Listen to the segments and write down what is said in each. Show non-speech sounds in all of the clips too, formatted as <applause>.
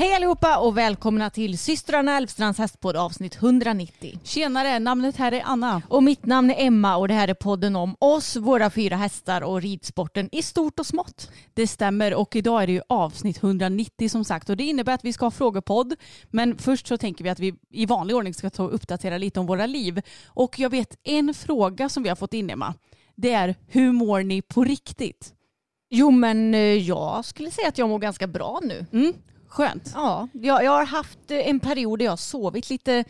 Hej allihopa och välkomna till systrarna Älvstrands hästpodd avsnitt 190. Tjenare, namnet här är Anna. Och mitt namn är Emma och det här är podden om oss, våra fyra hästar och ridsporten i stort och smått. Det stämmer och idag är det ju avsnitt 190 som sagt och det innebär att vi ska ha frågepodd. Men först så tänker vi att vi i vanlig ordning ska ta och uppdatera lite om våra liv. Och jag vet en fråga som vi har fått in Emma. Det är hur mår ni på riktigt? Jo men eh, jag skulle säga att jag mår ganska bra nu. Mm, skönt. Ja, jag, jag har haft eh, en period där jag har sovit lite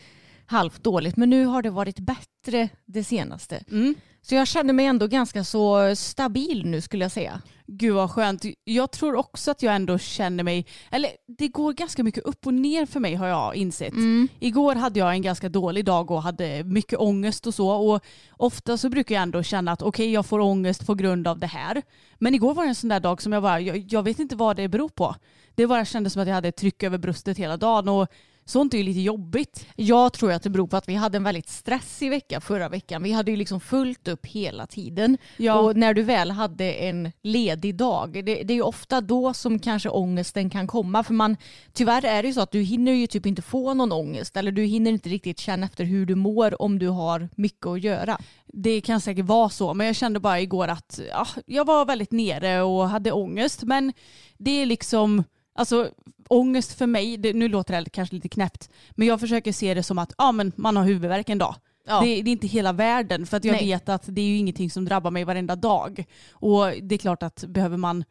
halvt dåligt men nu har det varit bättre det senaste. Mm. Så jag känner mig ändå ganska så stabil nu skulle jag säga. Gud vad skönt. Jag tror också att jag ändå känner mig, eller det går ganska mycket upp och ner för mig har jag insett. Igår hade jag en ganska dålig dag och hade mycket ångest och så och ofta så brukar jag ändå känna att okej jag får ångest på grund av det här. Men igår var det en sån där dag som jag bara, jag, jag vet inte vad det beror på. Det bara kändes som att jag hade ett tryck över bröstet hela dagen och sånt är ju lite jobbigt. Jag tror att det beror på att vi hade en väldigt stressig vecka förra veckan. Vi hade ju liksom fullt upp hela tiden. Ja. Och när du väl hade en ledig dag, det, det är ju ofta då som kanske ångesten kan komma. För man, tyvärr är det ju så att du hinner ju typ inte få någon ångest. Eller du hinner inte riktigt känna efter hur du mår om du har mycket att göra. Det kan säkert vara så, men jag kände bara igår att ja, jag var väldigt nere och hade ångest. Men det är liksom, alltså ångest för mig, det, nu låter det kanske lite knäppt, men jag försöker se det som att ja, men man har huvudvärk en dag. Ja. Det, det är inte hela världen för att jag Nej. vet att det är ju ingenting som drabbar mig varenda dag. Och det är klart att behöver man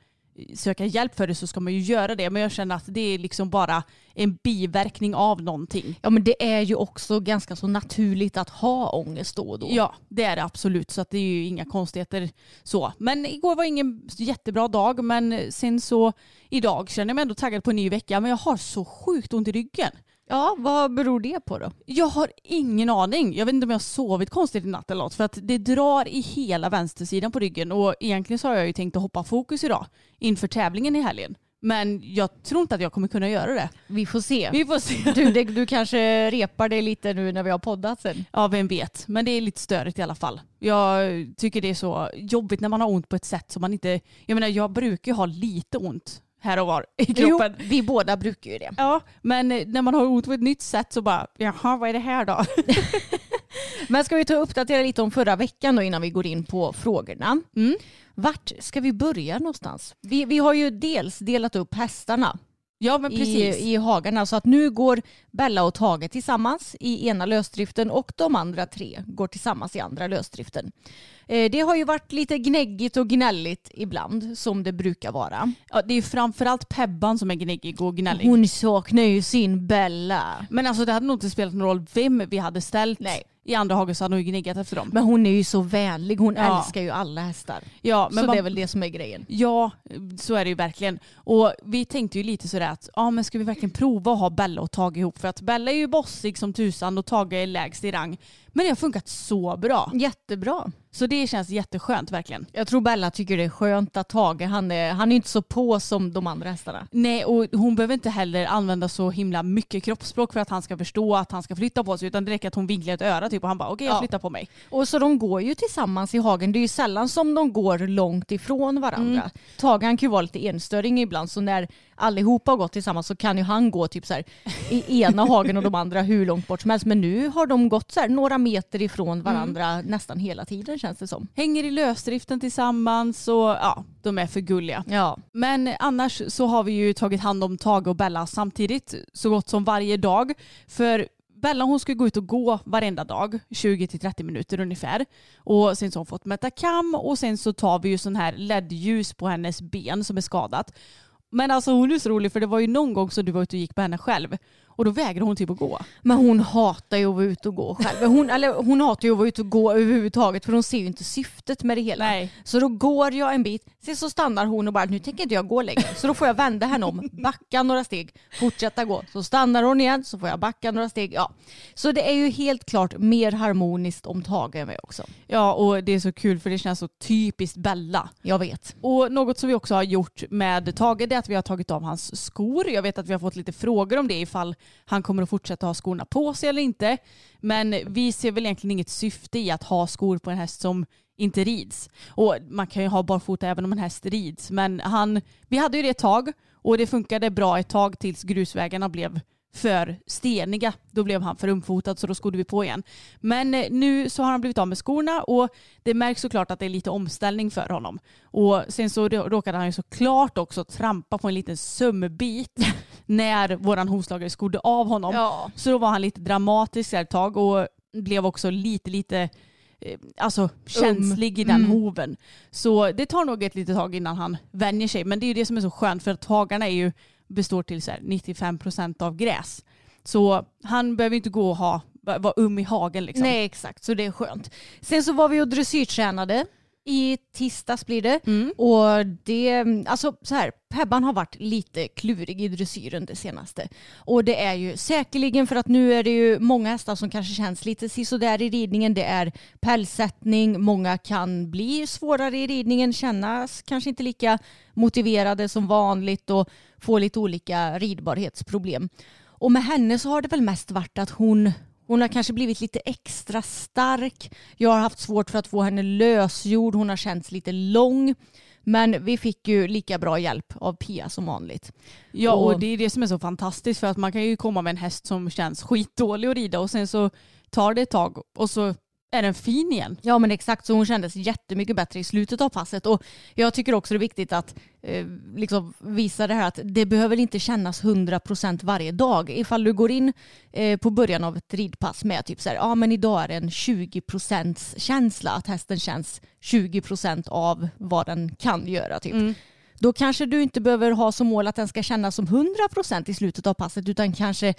söka hjälp för det så ska man ju göra det. Men jag känner att det är liksom bara en biverkning av någonting. Ja men det är ju också ganska så naturligt att ha ångest då och då. Ja, det är det absolut. Så att det är ju inga konstigheter så. Men igår var ingen jättebra dag. Men sen så idag känner jag mig ändå taggad på en ny vecka. Men jag har så sjukt ont i ryggen. Ja, vad beror det på då? Jag har ingen aning. Jag vet inte om jag har sovit konstigt i natt eller något. För att det drar i hela vänstersidan på ryggen. Och egentligen så har jag ju tänkt att hoppa fokus idag. Inför tävlingen i helgen. Men jag tror inte att jag kommer kunna göra det. Vi får se. Vi får se. Du, det, du kanske repar dig lite nu när vi har poddat sen. Ja, vem vet. Men det är lite störigt i alla fall. Jag tycker det är så jobbigt när man har ont på ett sätt som man inte... Jag menar, jag brukar ju ha lite ont här och var i kroppen. Jo, vi båda brukar ju det. Ja, men när man har ont på ett nytt sätt så bara, jaha, vad är det här då? <laughs> Men ska vi ta och uppdatera lite om förra veckan då innan vi går in på frågorna. Mm. Vart ska vi börja någonstans? Vi, vi har ju dels delat upp hästarna Ja, men i, precis. i hagarna så att nu går Bella och Tage tillsammans i ena lösdriften och de andra tre går tillsammans i andra lösdriften. Eh, Det har ju varit lite gnäggigt och gnälligt ibland som det brukar vara. Ja, det är ju framförallt Pebban som är gnäggig och gnällig. Hon saknar ju sin Bella. Men alltså det hade nog inte spelat någon roll vem vi hade ställt Nej. I andra hagen så hade hon ju gniggat efter dem. Men hon är ju så vänlig. Hon Ja. älskar ju alla hästar. Ja, men så man- det är väl det som är grejen. Ja, så är det ju verkligen. Och vi tänkte ju lite sådär att ja, men ska vi verkligen prova att ha Bella och Tage ihop? För att Bella är ju bossig som tusan och Tage är lägst i rang. Men det har funkat så bra. Jättebra. Så det känns jätteskönt verkligen. Jag tror Bella tycker det är skönt att Tage, han är, han är inte så på som de andra hästarna. Nej, och hon behöver inte heller använda så himla mycket kroppsspråk för att han ska förstå att han ska flytta på sig utan det räcker att hon vinklar ett öra typ och han bara okej okay, jag Ja. flyttar på mig. Och så de går ju tillsammans i hagen. Det är ju sällan som de går långt ifrån varandra. Tage han kan ju vara lite enstöring ibland så när allihopa har gått tillsammans så kan ju han gå typ så här i ena hagen och de andra hur långt bort som helst. Men nu har de gått så här några meter ifrån varandra nästan hela tiden känns det som. Hänger i lösdriften tillsammans och ja, de är för gulliga. Ja. Men annars så har vi ju tagit hand om Tage och Bella samtidigt så gott som varje dag. För Bella hon ska gå ut och gå varenda dag, 20-30 minuter ungefär. Och sen så har hon fått Metacam och sen så tar vi ju sån här LED-ljus på hennes ben som är skadat. Men alltså hon är så rolig för det var ju någon gång som du var ute och gick på henne själv och då vägrade hon typ att gå. Men hon hatar ju att vara ute och gå själv. Hon, eller hon hatar ju att vara ute och gå överhuvudtaget för hon ser ju inte syftet med det hela. Nej. Så då går jag en bit, sen så stannar hon och bara nu tänker inte jag gå längre. Så då får jag vända henne om, backa några steg, fortsätta gå. Så stannar hon igen så får jag backa några steg. Ja. Så det är ju helt klart mer harmoniskt om Tage än mig också. Ja och det är så kul för det känns så typiskt Bella. Jag vet. Och något som vi också har gjort med Tage det är att vi har tagit av hans skor. Jag vet att vi har fått lite frågor om det ifall han kommer att fortsätta ha skorna på sig eller inte. Men vi ser väl egentligen inget syfte i att ha skor på en häst som inte rids. Och man kan ju ha barfota även om en häst rids. Men han, vi hade ju det ett tag och det funkade bra ett tag tills grusvägarna blev för steniga. Då blev han för umfotad så då skodde vi på igen. Men eh, nu så har han blivit av med skorna och det märks såklart att det är lite omställning för honom. Och sen så rå- råkade han ju såklart också trampa på en liten sömbit <laughs> när våran hovslagare skodde av honom. Ja. Så då var han lite dramatisk ett tag och blev också lite, lite alltså känslig i den Mm. hoven. Så det tar nog ett litet tag innan han vänjer sig. Men det är ju det som är så skönt för att hagarna är ju, består till så här 95% av gräs. Så han behöver inte gå och ha, vara um i hagen liksom. Nej exakt, så det är skönt. Sen så var vi och dressyrtränade. I tisdags blir det. Mm. Och det, alltså så här, Pebban har varit lite klurig i dressyren det senaste. Och det är ju säkerligen för att nu är det ju många hästar som kanske känns lite sisådär i ridningen. Det är pälssättning, många kan bli svårare i ridningen, kännas kanske inte lika motiverade som vanligt och få lite olika ridbarhetsproblem. Och med henne så har det väl mest varit att hon hon har kanske blivit lite extra stark. Jag har haft svårt för att få henne lösgjord. Hon har känts lite lång. Men vi fick ju lika bra hjälp av Pia som vanligt. Ja och Och- det är det som är så fantastiskt för att man kan ju komma med en häst som känns skitdålig att rida och sen så tar det ett tag och så är den fin igen. Ja men exakt, så hon kändes jättemycket bättre i slutet av passet. Och jag tycker också det är viktigt att eh, liksom visa det här att det behöver inte kännas 100% varje dag. Ifall du går in eh, på början av ett ridpass med typ så här, ja men idag är det en 20% känsla, att hästen känns 20% av vad den kan göra typ. Då kanske du inte behöver ha som mål att den ska kännas som 100% i slutet av passet utan kanske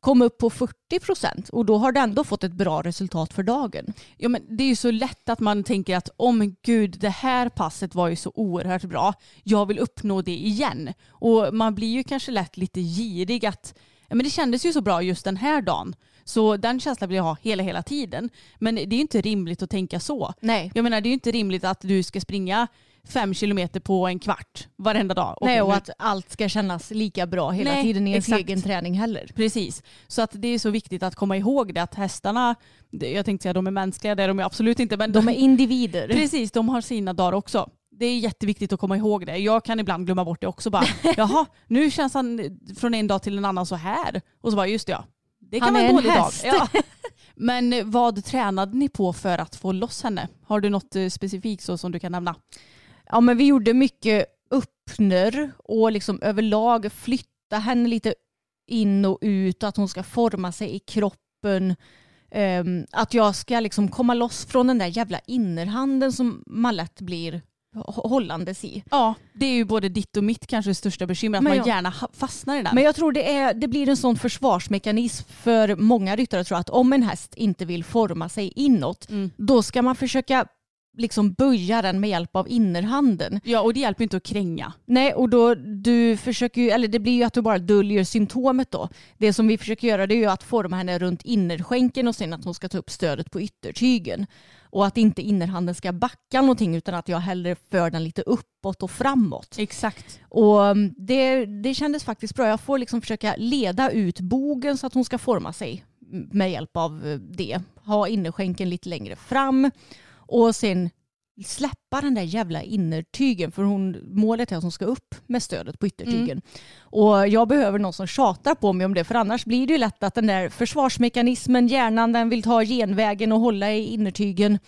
komma upp på 40% och då har du ändå fått ett bra resultat för dagen. Ja, men det är ju så lätt att man tänker att om men gud det här passet var ju så oerhört bra. Jag vill uppnå det igen. Och man blir ju kanske lätt lite girig att ja, men det kändes ju så bra just den här dagen. Så den känslan vill jag ha hela hela tiden. Men det är ju inte rimligt att tänka så. Nej. Jag menar det är ju inte rimligt att du ska springa fem kilometer på en kvart varenda dag. Nej, och att allt ska kännas lika bra hela Nej, tiden i ens exakt. egen träning heller. Precis. Så att det är så viktigt att komma ihåg det att hästarna, jag tänkte säga de är mänskliga, det är de absolut inte. Men De är <laughs> individer. Precis, de har sina dagar också. Det är jätteviktigt att komma ihåg det. Jag kan ibland glömma bort det också. Bara, <laughs> Jaha, nu känns han från en dag till en annan så här. Och så bara, just det, ja. Det kan Han vara en dålig häst. dag. Ja. <laughs> Men vad tränade ni på för att få loss henne? Har du något eh, specifikt så som du kan nämna? Ja, men vi gjorde mycket öppner och liksom överlag flytta henne lite in och ut, att hon ska forma sig i kroppen. Ehm, att jag ska liksom komma loss från den där jävla innerhanden som man lätt blir hå- hållandes i. Ja, det är ju både ditt och mitt kanske största bekymmer, att Men man jag- gärna fastnar i den. Men jag tror det, är, det blir en sån försvarsmekanism för många ryttare tror jag, att om en häst inte vill forma sig inåt, Mm. då ska man försöka liksom böja den med hjälp av innerhanden. Ja och det hjälper inte att kränga. Nej, och då du försöker ju, eller det blir ju att du bara döljer symptomet då. Det som vi försöker göra det är ju att forma henne runt innerskänken och sen att hon ska ta upp stödet på yttertygen. Och att inte innerhanden ska backa någonting utan att jag hellre för den lite uppåt och framåt. Exakt. Och mm, det, det kändes faktiskt bra. Jag får liksom försöka leda ut bogen så att hon ska forma sig med hjälp av eh, det. Ha innerskänken lite längre fram och sen släppa den där jävla innertygen för hon, målet är att hon ska upp med stödet på yttertygen. Mm. Och jag behöver någon som tjatar på mig om det för annars blir det ju lätt att den där försvarsmekanismen, hjärnan, den vill ta genvägen och hålla i innertygen.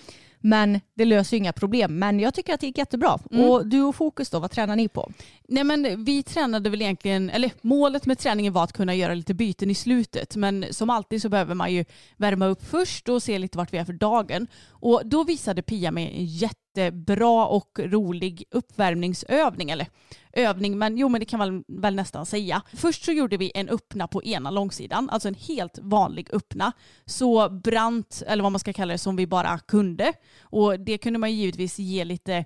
Men det löser ju inga problem. Men jag tycker att det gick jättebra. Mm. Och du och Fokus då, vad tränar ni på? Nej men vi tränade väl egentligen, eller målet med träningen var att kunna göra lite byten i slutet. Men som alltid så behöver man ju värma upp först och se lite vart vi är för dagen. Och då visade Pia mig en jättebra och rolig uppvärmningsövning. Eller övning, men jo men det kan man väl nästan säga. Först så gjorde vi en öppna på ena långsidan, alltså en helt vanlig öppna. Så brant, eller vad man ska kalla det, som vi bara kunde. Och det kunde man ju givetvis ge lite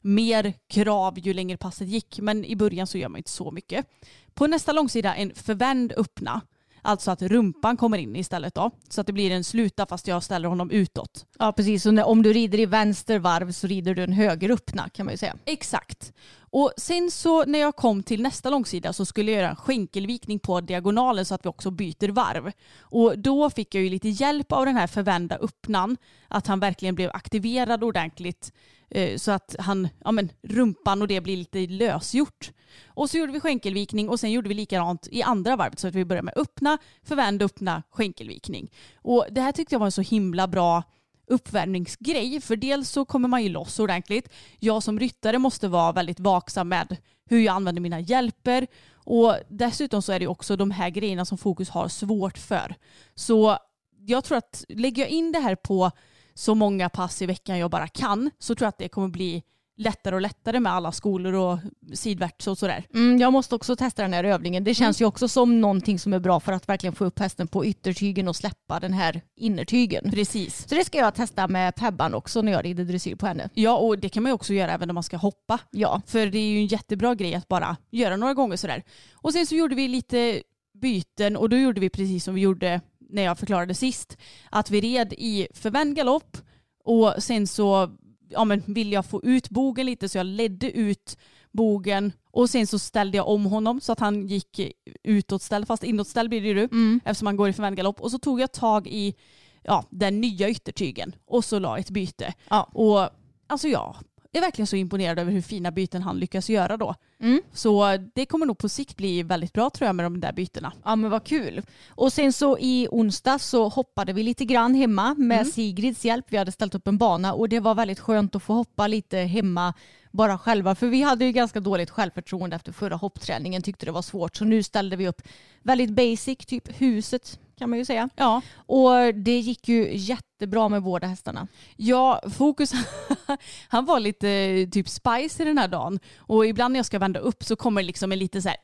mer krav ju längre passet gick, men i början så gör man inte så mycket. På nästa långsida en förvänd öppna. Alltså att rumpan kommer in istället då. Så att det blir en sluta fast jag ställer honom utåt. Ja precis, så om du rider i vänster varv så rider du en höger öppna kan man ju säga. Exakt. Och sen så när jag kom till nästa långsida så skulle jag göra en skänkelvikning på diagonalen så att vi också byter varv. Och då fick jag ju lite hjälp av den här förvända öppnan. Att han verkligen blev aktiverad ordentligt. Eh, så att han, ja men rumpan och det blir lite lösgjort. Och så gjorde vi skänkelvikning och sen gjorde vi likadant i andra varvet så att vi började med öppna, förvänd, öppna, skänkelvikning. Och det här tyckte jag var en så himla bra uppvärmningsgrej. För dels så kommer man ju loss ordentligt. Jag som ryttare måste vara väldigt vaksam med hur jag använder mina hjälper. Och dessutom så är det också de här grejerna som Fokus har svårt för. Så jag tror att lägger jag in det här på så många pass i veckan jag bara kan så tror jag att det kommer bli lättare och lättare med alla skolor och sidvärts och sådär. Mm, jag måste också testa den här övningen. Det känns mm. ju också som någonting som är bra för att verkligen få upp hästen på yttertygen och släppa den här innertygen. Precis. Så det ska jag testa med Pebban också när jag rider dressyr på henne. Ja och det kan man ju också göra även när man ska hoppa. Ja. För det är ju en jättebra grej att bara göra några gånger sådär. Och sen så gjorde vi lite byten och då gjorde vi precis som vi gjorde när jag förklarade sist. Att vi red i förvänd galopp och sen så ja, men vill jag få ut bogen lite så jag ledde ut bogen och sen så ställde jag om honom så att han gick utåtställd fast inåtställd blir det ju mm. eftersom han går i förvänd galopp och så tog jag tag i ja, den nya yttertygen och så la ett byte. Ja. Och alltså ja, är verkligen så imponerad över hur fina byten han lyckas göra då. Mm. Så det kommer nog på sikt bli väldigt bra tror jag med de där bytena. Ja men vad kul. Och sen så i onsdag så hoppade vi lite grann hemma med mm. Sigrids hjälp. Vi hade ställt upp en bana och det var väldigt skönt att få hoppa lite hemma bara själva. För vi hade ju ganska dåligt självförtroende efter förra hoppträningen, tyckte det var svårt. Så nu ställde vi upp väldigt basic, typ huset kan man ju säga. Ja. Och det gick ju jättebra med båda hästarna. Ja, Fokus <laughs> han var lite typ spice i den här dagen. Och ibland när jag ska vända upp så kommer det liksom en lite så här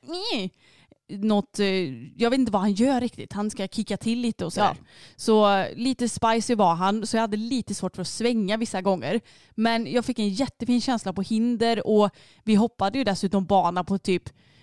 något, eh, jag vet inte vad han gör riktigt. Han ska kicka till lite och sådär. Ja. Så lite spicy var han, så jag hade lite svårt för att svänga vissa gånger. Men jag fick en jättefin känsla på hinder och vi hoppade ju dessutom bana på typ,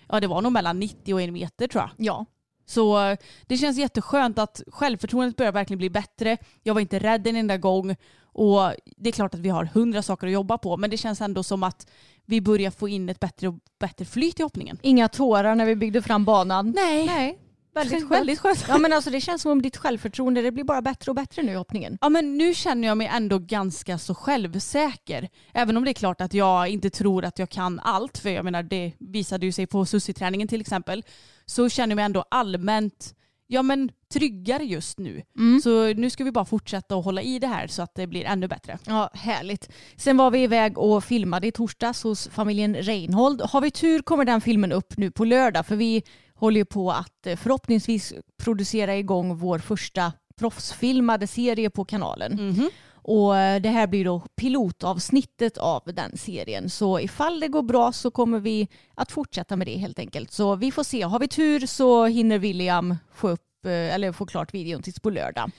ja det var nog mellan 90 och en meter tror jag. Ja. Så det känns jätteskönt att självförtroendet börjar verkligen bli bättre. Jag var inte rädd en enda gång och det är klart att vi har hundra saker att jobba på men det känns ändå som att vi börjar få in ett bättre och bättre flyt i hoppningen. Inga tårar när vi byggde fram banan. Nej. Nej. Väldigt skönt. Väldigt skönt. Ja, men alltså, det känns som om ditt självförtroende det blir bara bättre och bättre nu i hoppningen. Ja men nu känner jag mig ändå ganska så självsäker. Även om det är klart att jag inte tror att jag kan allt. För jag menar det visade ju sig på sussiträningen till exempel. Så känner jag mig ändå allmänt ja, men, tryggare just nu. Mm. Så nu ska vi bara fortsätta att hålla i det här så att det blir ännu bättre. Ja, härligt. Sen var vi iväg och filmade i torsdags hos familjen Reinhold. Har vi tur kommer den filmen upp nu på lördag för vi håller ju på att eh, förhoppningsvis producera igång vår första proffsfilmade serie på kanalen. Mm. Och eh, det här blir då pilotavsnittet av den serien. Så ifall det går bra så kommer vi att fortsätta med det helt enkelt. Så vi får se. Har vi tur så hinner William få upp eh, eller få klart videon tills på lördag.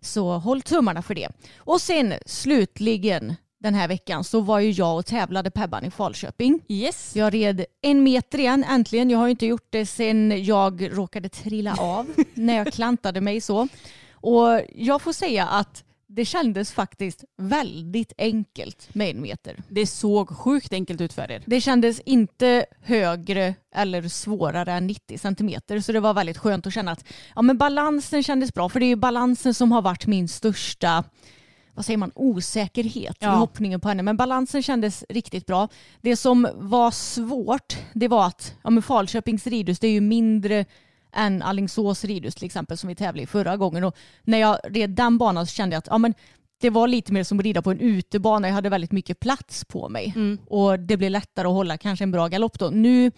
Så håll tummarna för det. Och sen slutligen den här veckan så var ju jag och tävlade Pebban i Falköping. Yes. Jag red en meter igen äntligen. Jag har ju inte gjort det sedan jag råkade trilla av <laughs> när jag klantade mig så. Och jag får säga att det kändes faktiskt väldigt enkelt med en meter. Det såg sjukt enkelt ut för er. Det kändes inte högre eller svårare än 90 centimeter så det var väldigt skönt att känna att ja, men balansen kändes bra för det är ju balansen som har varit min största vad säger man, osäkerhet Ja. i hoppningen på henne. Men balansen kändes riktigt bra. Det som var svårt det var att ja, men Falköpings ridhus det är ju mindre än Alingsås ridhus till exempel som vi tävlade i förra gången. Och när jag red den banan så kände jag att ja, men det var lite mer som att rida på en utebana. Jag hade väldigt mycket plats på mig och det blev lättare att hålla kanske en bra galopp då. Nu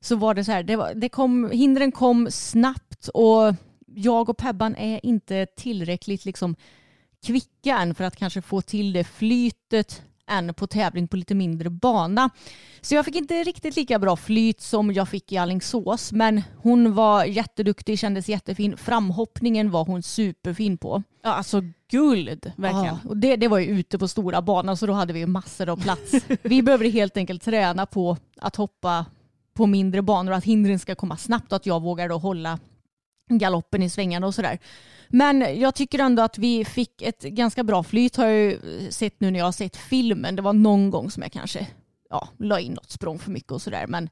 så var det så här, det var, det kom, hindren kom snabbt och jag och Pebban är inte tillräckligt liksom kvicka än för att kanske få till det flytet än på tävling på lite mindre bana. Så jag fick inte riktigt lika bra flyt som jag fick i Alingsås men hon var jätteduktig, kändes jättefin. Framhoppningen var hon superfin på. Ja, alltså guld, verkligen. Ja, och det, det var ju ute på stora banan så då hade vi massor av plats. vi behövde helt enkelt träna på att hoppa på mindre banor och att hindren ska komma snabbt och att jag vågar då hålla galoppen i svängarna och sådär. Men jag tycker ändå att vi fick ett ganska bra flyt har jag ju sett nu när jag har sett filmen. Det var någon gång som jag kanske ja, la in något språng för mycket och sådär men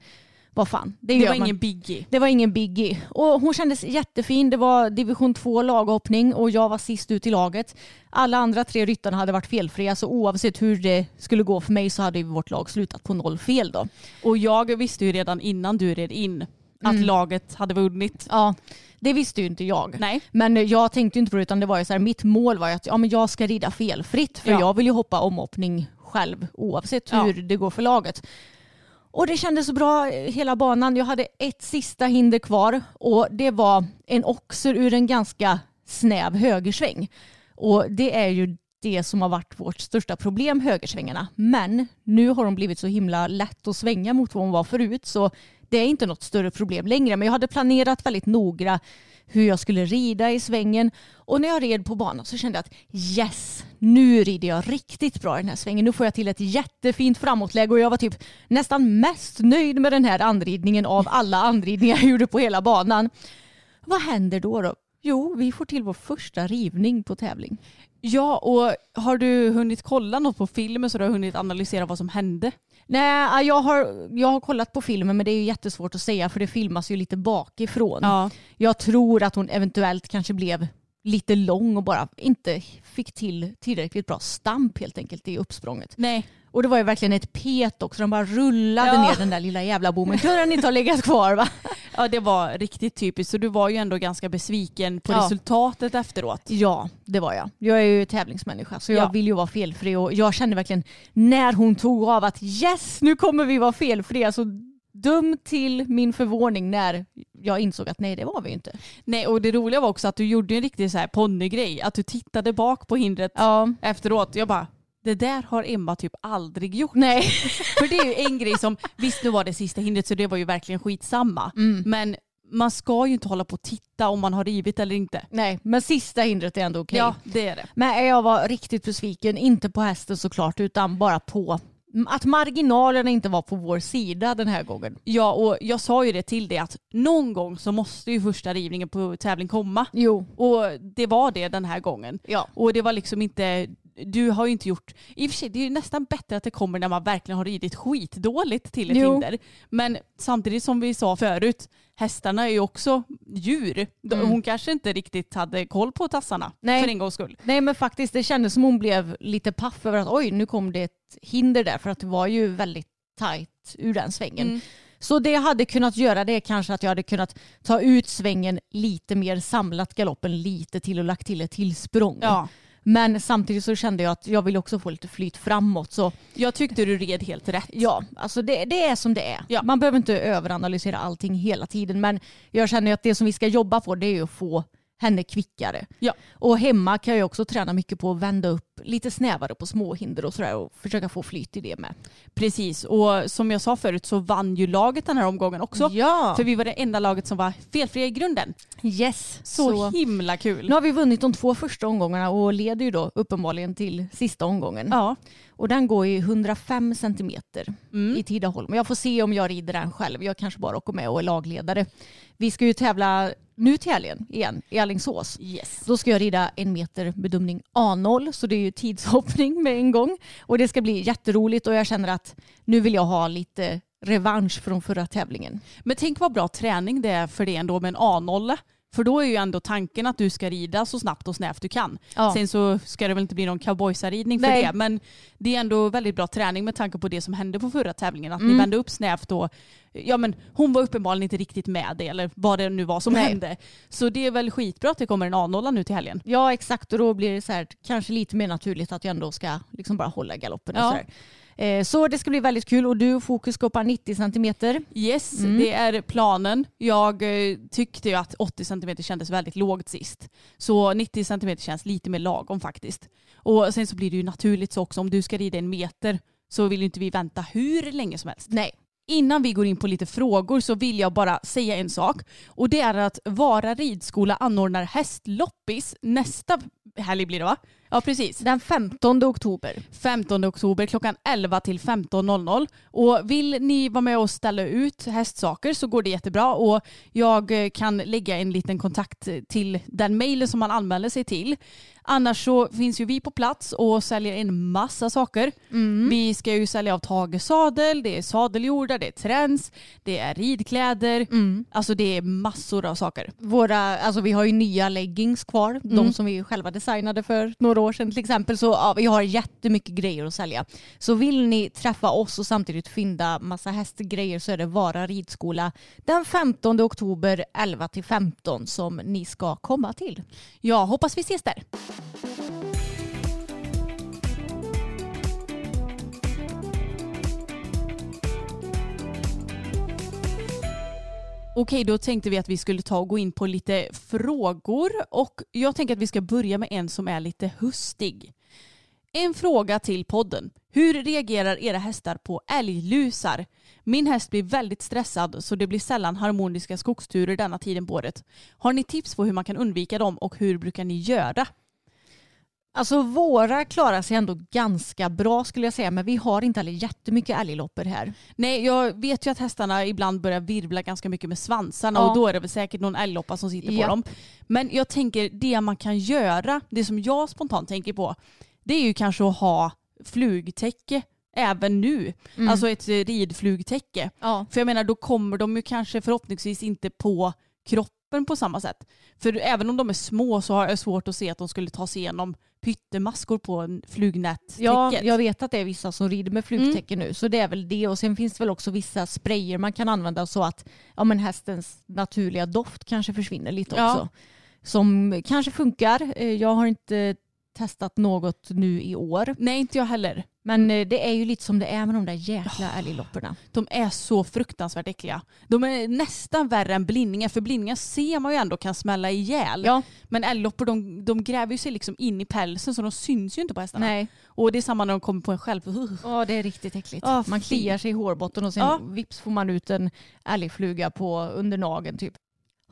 vad fan. Det gör var man. ingen biggie. Det var ingen biggie. Och hon kändes jättefin. Det var division 2 laghoppning och jag var sist ut i laget. Alla andra tre ryttarna hade varit felfria så oavsett hur det skulle gå för mig så hade vårt lag slutat på noll fel då. Och jag visste ju redan innan du red in att Mm. laget hade vunnit. Ja, det visste ju inte jag. Nej. Men jag tänkte inte på det utan det var ju så här, mitt mål var ju att ja, men jag ska rida felfritt för Ja. jag vill ju hoppa omhoppning själv oavsett Ja. hur det går för laget. Och det kändes så bra eh, hela banan. Jag hade ett sista hinder kvar och det var en oxer ur en ganska snäv högersväng. Och det är ju det som har varit vårt största problem, högersvängarna. Men nu har de blivit så himla lätt att svänga mot vad de var förut så det är inte något större problem längre. Men jag hade planerat väldigt noga hur jag skulle rida i svängen och när jag red på banan så kände jag att yes, nu rider jag riktigt bra i den här svängen. Nu får jag till ett jättefint framåtläge och jag var typ nästan mest nöjd med den här anridningen av alla anridningar jag gjorde på hela banan. Vad händer då? då? Jo, vi får till vår första rivning på tävling. Ja, och har du hunnit kolla något på filmen så du har hunnit analysera vad som hände? Nej, jag har, jag har kollat på filmen men det är ju jättesvårt att säga för det filmas ju lite bakifrån. Ja. Jag tror att hon eventuellt kanske blev lite lång och bara inte fick till tillräckligt bra stamp helt enkelt i uppsprånget. Nej. Och det var ju verkligen ett pet också. De bara rullade Ja. ner den där lilla jävla bommen. Kunde den inte ha legat kvar va? Ja, det var riktigt typiskt. Så du var ju ändå ganska besviken på Ja. resultatet efteråt. Ja, det var jag. Jag är ju tävlingsmänniska så jag Ja. vill ju vara felfri och jag kände verkligen när hon tog av att yes, nu kommer vi vara felfria. Så dum till min förvåning när jag insåg att nej, det var vi inte. Nej, och det roliga var också att du gjorde en riktig så här ponnygrej. Att du tittade bak på hindret Ja, efteråt. Jag bara, det där har Emma typ aldrig gjort. nej. <laughs> För det är ju en grej som, visst nu var det sista hindret så det var ju verkligen skitsamma. Mm. Men man ska ju inte hålla på och titta om man har rivit eller inte. nej, men sista hindret är ändå okej. Ja, det är det. Men jag var riktigt besviken, inte på hästen såklart utan bara på att marginalerna inte var på vår sida den här gången. Ja, och jag sa ju det till dig att någon gång så måste ju första rivningen på tävling komma. Jo. Och det var det den här gången. Ja. Och det var liksom inte, du har ju inte gjort, i och för sig det är ju nästan bättre att det kommer när man verkligen har ridit skitdåligt till ett Jo. hinder. Men samtidigt som vi sa förut, hästarna är ju också djur. Mm. Hon kanske inte riktigt hade koll på tassarna Nej. för en gångs skull. Nej men faktiskt det kändes som hon blev lite paff över att oj nu kom det ett hinder där för att det var ju väldigt tajt ur den svängen. Mm. Så det jag hade kunnat göra det är kanske att jag hade kunnat ta ut svängen lite mer, samlat galoppen lite till och lagt till ett till språng. Ja. Men samtidigt så kände jag att jag vill också få lite flyt framåt. Så Jag tyckte du red helt rätt. ja, alltså det, det är som det är. Ja. Man behöver inte överanalysera allting hela tiden. Men jag känner att det som vi ska jobba på det är att få henne kvickare. Ja. Och hemma kan jag också träna mycket på att vända upp lite snävare på småhinder och sådär och försöka få flyt i det med. Precis, och som jag sa förut så vann ju laget den här omgången också. Ja, För vi var det enda laget som var felfria i grunden. yes. Så, himla kul. Nu har vi vunnit de två första omgångarna och leder ju då uppenbarligen till sista omgången. Ja. Och den går i 105 centimeter Mm. i Tidaholm. Jag får se om jag rider den själv. Jag kanske bara åker med och är lagledare. Vi ska ju tävla nu till helgen igen i Alingsås. Yes. Då ska jag rida en meter bedömning A0 så det är ju tidshoppning <laughs> med en gång. Och det ska bli jätteroligt och jag känner att nu vill jag ha lite revansch från förra tävlingen. Men tänk vad bra träning det är för det ändå med en A0. För då är ju ändå tanken att du ska rida så snabbt och snävt du kan. Ja. Sen så ska det väl inte bli någon cowboysaridning för Nej. det. Men det är ändå väldigt bra träning med tanke på det som hände på förra tävlingen. Att ni Mm. vände upp snävt och ja, men hon var uppenbarligen inte riktigt med det eller vad det nu var som Nej. hände. Så det är väl skitbra att det kommer en A0 nu till helgen. Ja exakt och då blir det så här, kanske lite mer naturligt att jag ändå ska liksom bara hålla galoppen. Och Ja. så, här. Eh, så det ska bli väldigt kul och du och Fokus ska hoppa 90 centimeter. Yes, Mm. det är planen. Jag eh, tyckte ju att 80 cm kändes väldigt lågt sist. Så 90 cm känns lite mer lagom faktiskt. Och sen så blir det ju naturligt så också om du ska rida en meter så vill inte vi vänta hur länge som helst. Nej. Innan vi går in på lite frågor så vill jag bara säga en sak. Och det är att Vara ridskola anordnar hästloppis nästa helg blir det va? Ja precis. Den 15 oktober. 15 oktober klockan 11 till 15.00. Och vill ni vara med och ställa ut hästsaker så går det jättebra och jag kan lägga en liten kontakt till den mejlen som man anmäler sig till. Annars så finns ju vi på plats och säljer en massa saker. Vi ska ju sälja av Tage sadel, det är sadeljordar, det är träns, det är ridkläder. Alltså det är massor av saker. Våra, alltså vi har ju nya leggings kvar, de som vi själva designade för några år sedan till exempel. Så ja, vi har jättemycket grejer att sälja. Så vill ni träffa oss och samtidigt fynda massa hästgrejer så är det Vara ridskola den 15 oktober 11 till 15 som ni ska komma till. Ja, hoppas vi ses där. Okej, då tänkte vi att vi skulle ta och gå in på lite frågor och jag tänker att vi ska börja med en som är lite hustig. En fråga till podden. Hur reagerar era hästar på älglusar? Min häst blir väldigt stressad så det blir sällan harmoniska skogsturer denna tiden på året. Har ni tips på hur man kan undvika dem och hur brukar ni göra? Alltså våra klarar sig ändå ganska bra skulle jag säga men vi har inte jättemycket älgloppor här. Nej, jag vet ju att hästarna ibland börjar virvla ganska mycket med svansarna Ja. och då är det väl säkert någon älgloppa som sitter på Japp. dem. Men jag tänker det man kan göra, det som jag spontant tänker på, det är ju kanske att ha flugtäcke även nu. Mm. Alltså ett ridflugtäcke. Ja. För jag menar då kommer de ju kanske förhoppningsvis inte på kroppen på samma sätt. För även om de är små så har jag svårt att se att de skulle ta sig igenom pyttemaskor på en flugnättäcket. Ja, jag vet att det är vissa som rider med flugtäcke nu så det är väl det och sen finns det väl också vissa sprayer man kan använda så att ja, men hästens naturliga doft kanske försvinner lite Ja. också. Som kanske funkar. Eh, Jag har inte testat något nu i år Nej, inte jag heller. men eh, det är ju lite som det är med de där jäkla älglopporna. De är så fruktansvärt äckliga. De är nästan värre än blindningar för blindningar ser man ju ändå kan smälla ihjäl. Ja, Men älgloppor de, de gräver ju sig liksom in i pälsen så de syns ju inte på hästarna. nej. Och det är samma när de kommer på en själv. Ja, det är riktigt äckligt. Ja, man kliar sig i hårbotten och sen vips får man ut en älgfluga på under nageln typ.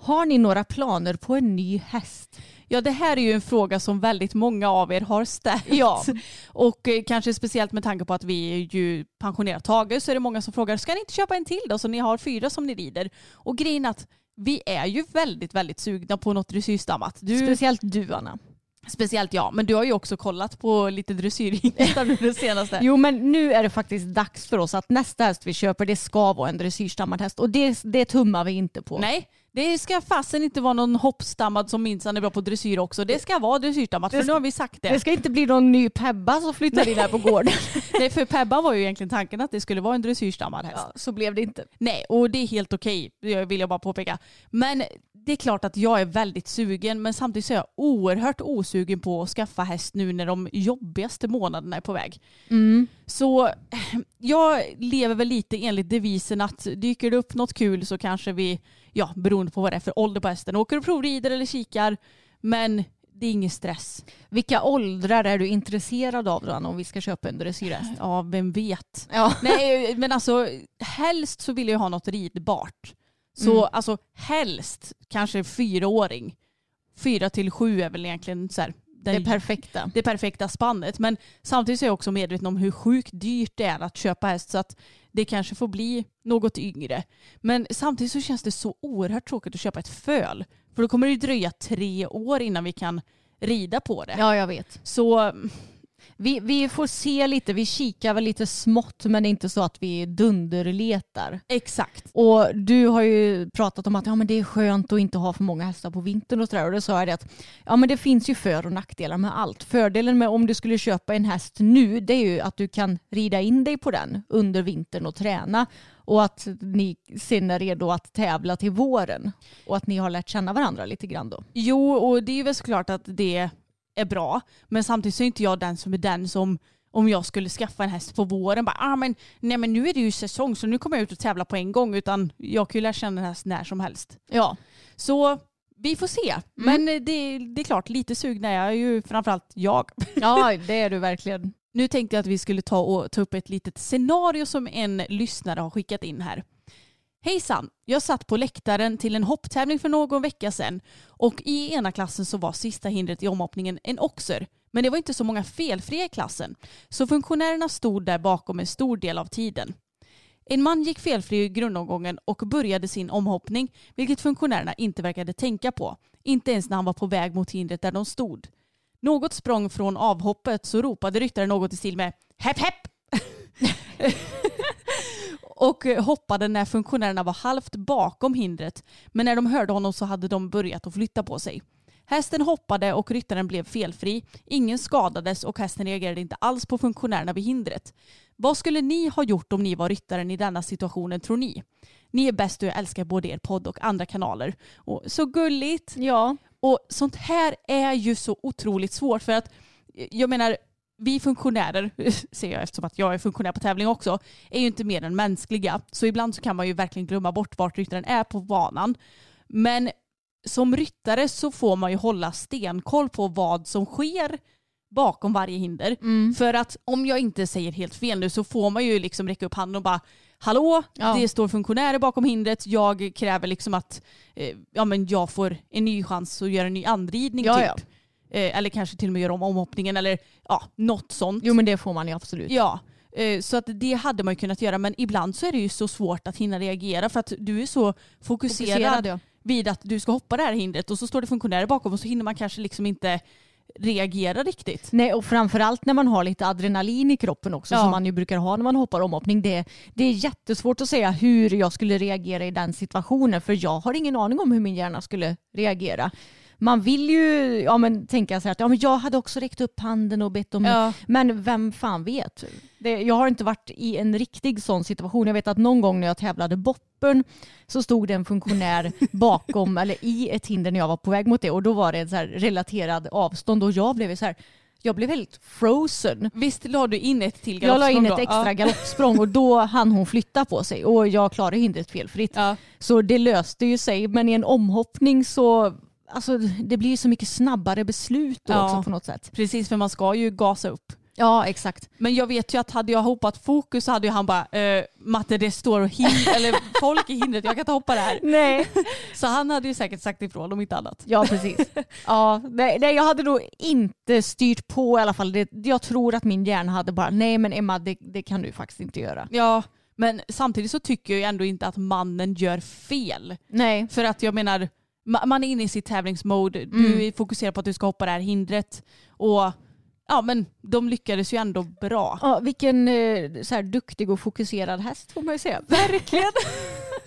Har ni några planer på en ny häst? Ja det här är ju en fråga som väldigt många av er har ställt. Ja. Och eh, kanske speciellt med tanke på att vi är ju pensionerat Tage så är det många som frågar ska ni inte köpa en till då så ni har fyra som ni rider? Och grejen är att vi är ju väldigt väldigt sugna på något dressyrstammat. Du, Speciellt du Anna. Speciellt jag, men du har ju också kollat på lite dressyrhingstar <laughs> nu det senaste. Jo men nu är det faktiskt dags för oss att nästa häst vi köper det ska vara en dressyrstammad häst och det, det tummar vi inte på. Nej, det ska fasen inte vara någon hoppstammad som minsann är bra på dressyr också. Det ska vara dressyrstammat för nu har vi sagt det. Det ska inte bli någon ny Pebba som flyttar in här på gården. <laughs> Nej, för Pebba var ju egentligen tanken att det skulle vara en dressyrstammad häst. Ja, så blev det inte. Nej, och det är helt okej, det vill jag bara påpeka. Men det är klart att jag är väldigt sugen, men samtidigt så är jag oerhört osugen på att skaffa häst nu när de jobbigaste månaderna är på väg. Så <clears throat> jag lever väl lite enligt devisen att dyker det upp något kul så kanske vi, ja beroende på vad det är för ålder på hästen, åker och provrider eller kikar. Men det är ingen stress. Vilka åldrar är du intresserad av då om vi ska köpa en dressyrhäst? Ja, vem vet. Ja. Nej, men alltså helst så vill jag ha något ridbart. Så Mm. alltså helst kanske fyraåring. Fyra till sju är väl egentligen så här, Det den, är perfekta. det perfekta spannet. Men samtidigt är jag också medveten om hur sjukt dyrt det är att köpa häst så att det kanske får bli något yngre. Men samtidigt så känns det så oerhört tråkigt att köpa ett föl. För då kommer det dröja tre år innan vi kan rida på det. Ja, jag vet. Så Vi, vi får se lite, vi kikar väl lite smått men det är inte så att vi dunderletar. exakt. Och du har ju pratat om att ja, men det är skönt att inte ha för många hästar på vintern och sådär. Och då sa jag det att ja, men det finns ju för och nackdelar med allt. Fördelen med om du skulle köpa en häst nu det är ju att du kan rida in dig på den under vintern och träna. Och att ni sen är redo att tävla till våren. Och att ni har lärt känna varandra lite grann då. Jo, och det är väl såklart att det är bra. Men samtidigt så är inte jag den som är den som om jag skulle skaffa en häst på våren bara, ah, men, nej men nu är det ju säsong så nu kommer jag ut och tävla på en gång utan jag kan ju lära känna en häst när som helst. Ja, Så vi får se. Men eh, det, det är klart, lite sugna är jag ju framförallt jag. <laughs> ja det är du verkligen. Nu tänkte jag att vi skulle ta, och, ta upp ett litet scenario som en lyssnare har skickat in här. Hejsan! Jag satt på läktaren till en hopptävling för någon vecka sedan och i ena klassen så var sista hindret i omhoppningen en oxer. Men det var inte så många felfria i klassen, så funktionärerna stod där bakom en stor del av tiden. En man gick felfri i grundomgången och började sin omhoppning, vilket funktionärerna inte verkade tänka på. Inte ens när han var på väg mot hindret där de stod. Något språng från avhoppet så ropade ryttaren något i stil med hepp hepp <laughs> och eh, hoppade när funktionärerna var halvt bakom hindret. Men när de hörde honom så hade de börjat att flytta på sig. Hästen hoppade och ryttaren blev felfri. Ingen skadades och hästen reagerade inte alls på funktionärerna vid hindret. Vad skulle ni ha gjort om ni var ryttaren i denna situationen tror ni? Ni är bäst och jag älskar både er podd och andra kanaler. Och så gulligt. Ja, Och sånt här är ju så otroligt svårt för att jag menar vi funktionärer, <laughs> ser jag eftersom att jag är funktionär på tävling också, är ju inte mer än mänskliga. Så ibland så kan man ju verkligen glömma bort vart ryttaren är på banan. Men som ryttare så får man ju hålla stenkoll på vad som sker bakom varje hinder. Mm. För att om jag inte säger helt fel nu så får man ju liksom räcka upp handen och bara Hallå, Ja. det står funktionärer bakom hindret. Jag kräver liksom att eh, ja, men jag får en ny chans att göra en ny anridning Ja, typ. ja. Eh, eller kanske till och med göra om omhoppningen eller ja, något sånt. jo men det får man ju absolut. Ja, eh, så att det hade man ju kunnat göra men ibland så är det ju så svårt att hinna reagera för att du är så fokuserad, Fokuserad, ja. vid att du ska hoppa det här hindret och så står det funktionärer bakom och så hinner man kanske liksom inte reagera riktigt. Nej, och framförallt när man har lite adrenalin i kroppen också Ja. som man ju brukar ha när man hoppar omhoppning. Det, det är jättesvårt att säga hur jag skulle reagera i den situationen för jag har ingen aning om hur min hjärna skulle reagera. Man vill ju ja, men, tänka sig att ja, men jag hade också räckt upp handen och bett om Ja. Men vem fan vet? Det, jag har inte varit i en riktig sån situation. Jag vet att någon gång när jag tävlade boppen så stod det en funktionär <laughs> bakom eller i ett hinder när jag var på väg mot det och då var det en så här relaterad avstånd och jag blev så här jag blev helt frozen. Visst la du in ett till Jag la in galoppsprång ett extra galoppsprång och då hann hon flytta på sig och jag klarade hindret felfritt. Ja. Så det löste ju sig men i en omhoppning så alltså, det blir ju så mycket snabbare beslut då Ja. också på något sätt. Precis för man ska ju gasa upp. Ja exakt. Men jag vet ju att hade jag hoppat fokus så hade ju han bara eh, Matte det står hind- <laughs> eller folk i hindret, jag kan inte hoppa det här. Nej. <laughs> Så han hade ju säkert sagt ifrån om inte annat. Ja, precis. <laughs> Ja, nej, nej, jag hade nog inte styrt på i alla fall. Det, jag tror att min hjärna hade bara, nej men Emma det, det kan du faktiskt inte göra. Ja, men samtidigt så tycker jag ju ändå inte att mannen gör fel. Nej. För att jag menar, man är inne i sitt tävlingsmode, du är fokuserad på att du ska hoppa det här hindret och ja men de lyckades ju ändå bra. Ja, vilken eh, så här, duktig och fokuserad häst får man ju säga. Verkligen.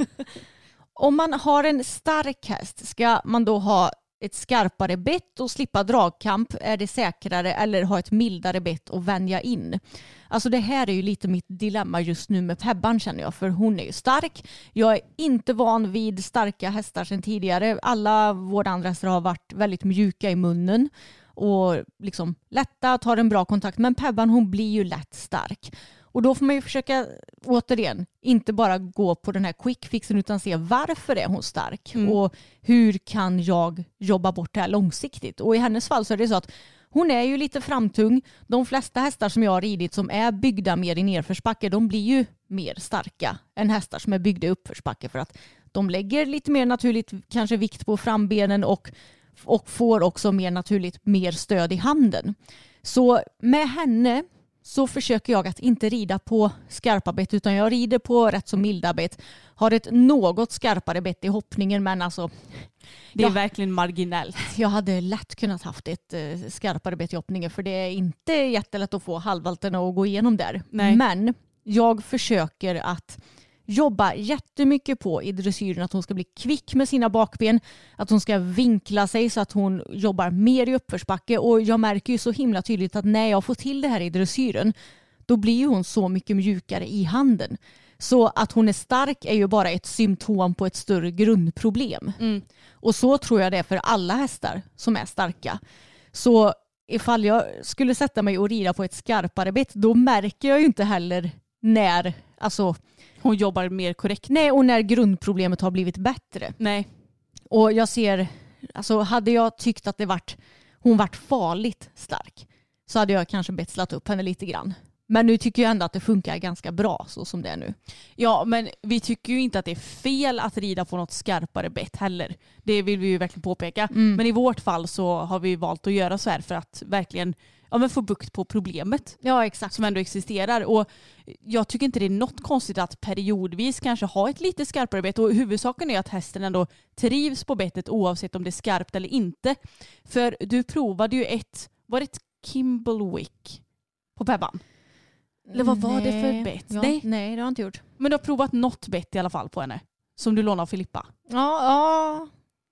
<laughs> Om man har en stark häst, ska man då ha ett skarpare bett och slippa dragkamp? Är det säkrare eller ha ett mildare bett och vänja in? Alltså det här är ju lite mitt dilemma just nu med Pebban känner jag, för hon är ju stark. Jag är inte van vid starka hästar sedan tidigare. Alla våra andra hästar har varit väldigt mjuka i munnen och liksom lätta, tar en bra kontakt. Men Pebban hon blir ju lätt stark. Och då får man ju försöka, återigen, inte bara gå på den här quick fixen utan se varför är hon stark Mm. och hur kan jag jobba bort det här långsiktigt. Och i hennes fall så är det så att hon är ju lite framtung. De flesta hästar som jag har ridit som är byggda mer i nedförsbacke de blir ju mer starka än hästar som är byggda i uppförsbacke för att de lägger lite mer naturligt kanske vikt på frambenen och, och får också mer naturligt mer stöd i handen. Så med henne så försöker jag att inte rida på skarpa bett utan jag rider på rätt så milda bett. Har ett något skarpare bett i hoppningen men alltså Det är Ja. verkligen marginellt. jag hade lätt kunnat haft ett eh, skarpare bett i hoppningen för det är inte jättelätt att få halvvalterna att gå igenom där. Nej. Men jag försöker att jobba jättemycket på i dressyren att hon ska bli kvick med sina bakben, att hon ska vinkla sig så att hon jobbar mer i uppförsbacke och jag märker ju så himla tydligt att när jag får till det här i dressyren då blir hon så mycket mjukare i handen. Så att hon är stark är ju bara ett symptom på ett större grundproblem. Mm. Och så tror jag det är för alla hästar som är starka. Så ifall jag skulle sätta mig och rida på ett skarpare bett då märker jag ju inte heller när, alltså, Hon jobbar mer korrekt. nej, och när grundproblemet har blivit bättre. Nej. Och jag ser, alltså hade jag tyckt att det vart, hon vart farligt stark så hade jag kanske betslat upp henne lite grann. Men nu tycker jag ändå att det funkar ganska bra så som det är nu. Ja, men vi tycker ju inte att det är fel att rida på något skarpare bett heller. Det vill vi ju verkligen påpeka. Men i vårt fall så har vi valt att göra så här för att verkligen ja, men få bukt på problemet Ja, exakt. som ändå existerar. Och jag tycker inte det är något konstigt att periodvis kanske ha ett lite skarpare bett och huvudsaken är att hästen ändå trivs på bettet oavsett om det är skarpt eller inte. För du provade ju ett, var det ett Kimblewick på Pebban? Eller vad var det för Nej. bett? Ja, Nej. nej, det har jag inte gjort. Men du har provat något bett i alla fall på henne. Som du lånade av Filippa. Ja, ja,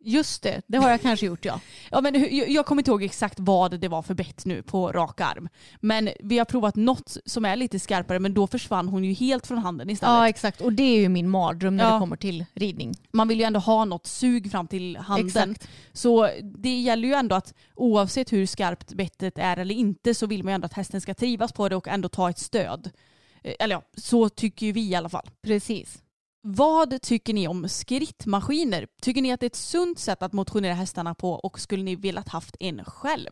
just det. Det har jag kanske gjort ja. Ja, men jag kommer inte ihåg exakt vad det var för bett nu på rak arm. Men vi har provat något som är lite skarpare men då försvann hon ju helt från handen istället. Ja, exakt. Och det är ju min mardröm när Ja. det kommer till ridning. Man vill ju ändå ha något sug fram till handen. Exakt. Så det gäller ju ändå att oavsett hur skarpt bettet är eller inte så vill man ju ändå att hästen ska trivas på det och ändå ta ett stöd. Eh, Eller ja, så tycker ju vi i alla fall. Precis. Vad tycker ni om skrittmaskiner? Tycker ni att det är ett sunt sätt att motionera hästarna på och skulle ni velat haft en själv?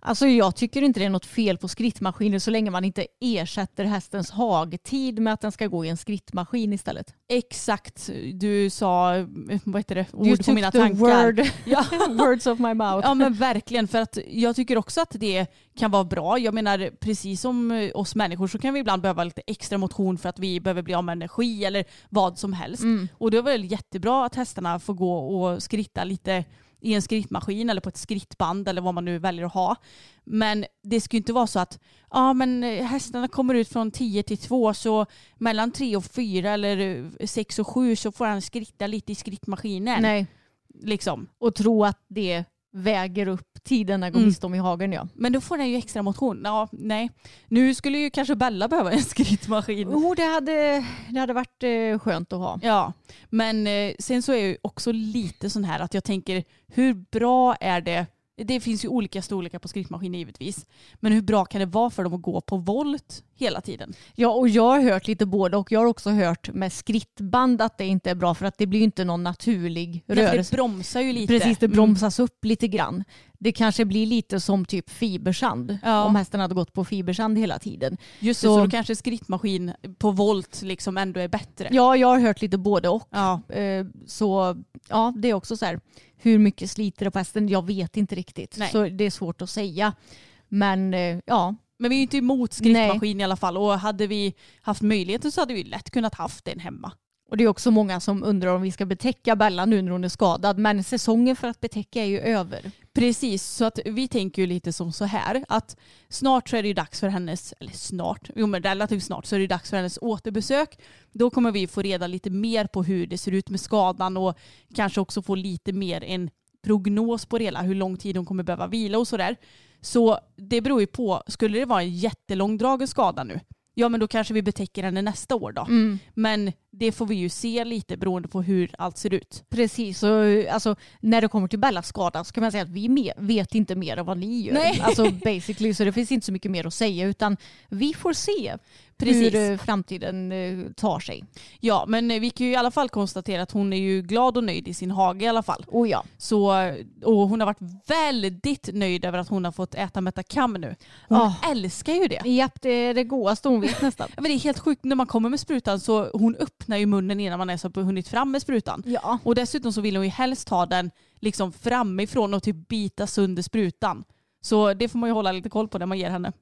Alltså jag tycker inte det är något fel på skrittmaskiner så länge man inte ersätter hästens hagtid med att den ska gå i en skrittmaskin istället. Exakt, du sa, vad heter det, ord på mina tankar. Word, <laughs> Ja. <laughs> words of my mouth. Ja men verkligen för att jag tycker också att det kan vara bra. Jag menar precis som oss människor så kan vi ibland behöva lite extra motion för att vi behöver bli av med energi eller vad som helst. Mm. Och det är väl jättebra att hästarna får gå och skritta lite i en skrittmaskin eller på ett skrittband eller vad man nu väljer att ha. Men det ska ju inte vara så att ja, men eh, hästarna kommer ut från 10 till 2 så mellan 3 och 4 eller 6 och 7 så får han skritta lite i skrittmaskinen. Nej, Liksom. och tro att det väger upp tiden den går Mm. miste om i hagen ja. Men då får den ju extra motion. Ja, nej. Nu skulle ju kanske Bella behöva en <laughs> skrittmaskin. Oh, det, hade, det hade varit eh, skönt att ha. Ja, men eh, sen så är jag ju också lite sån här att jag tänker hur bra är det det finns ju olika storlekar på skrittmaskiner givetvis. Men hur bra kan det vara för dem att gå på volt hela tiden? Ja, och jag har hört lite både och jag har också hört med skrittband att det inte är bra för att det blir ju inte någon naturlig Ja, rörelse. det bromsar ju lite. Precis, det Mm. bromsas upp lite grann. Det kanske blir lite som typ fibersand Ja. om hästen hade gått på fibersand hela tiden. Just det, så- så då kanske skrittmaskin på volt liksom ändå är bättre. Ja, jag har hört lite både och. Ja. Eh, Så ja, det är också så här, hur mycket sliter det på hästen? Jag vet inte riktigt. Nej. Så det är svårt att säga. Men eh, ja, Men vi är ju inte emot skrittmaskin i alla fall och hade vi haft möjligheten så hade vi lätt kunnat haft den hemma. och det är också många som undrar om vi ska betäcka Bella nu när hon är skadad. Men säsongen för att betäcka är ju över. Precis, så att vi tänker ju lite som så här att snart så är det ju dags för hennes, eller snart, jo men relativt snart så är det dags för hennes återbesök. Då kommer vi få reda lite mer på hur det ser ut med skadan och kanske också få lite mer en prognos på det hela, hur lång tid hon kommer behöva vila och sådär. Så det beror ju på, skulle det vara en jättelångdragen skada nu, ja men då kanske vi betäcker henne nästa år då. Mm. Men det får vi ju se lite beroende på hur allt ser ut. Precis, och alltså, när det kommer till Bellas skada så kan man säga att vi vet inte mer än vad ni gör. Nej. Alltså basically, så det finns inte så mycket mer att säga utan vi får se Precis. hur eh, framtiden eh, tar sig. Ja, men eh, vi kan ju i alla fall konstatera att hon är ju glad och nöjd i sin hage i alla fall. Och ja, Så, och hon har varit väldigt nöjd över att hon har fått äta Metacam nu. Hon Ah. älskar ju det. japp, det är det godaste hon vet nästan. <laughs> Men det är helt sjukt när man kommer med sprutan så hon öppnar ju munnen innan man ens har hunnit fram med sprutan. Ja. Och dessutom så vill hon ju helst ha den liksom framifrån och typ bita sönder sprutan. Så det får man ju hålla lite koll på när man ger henne.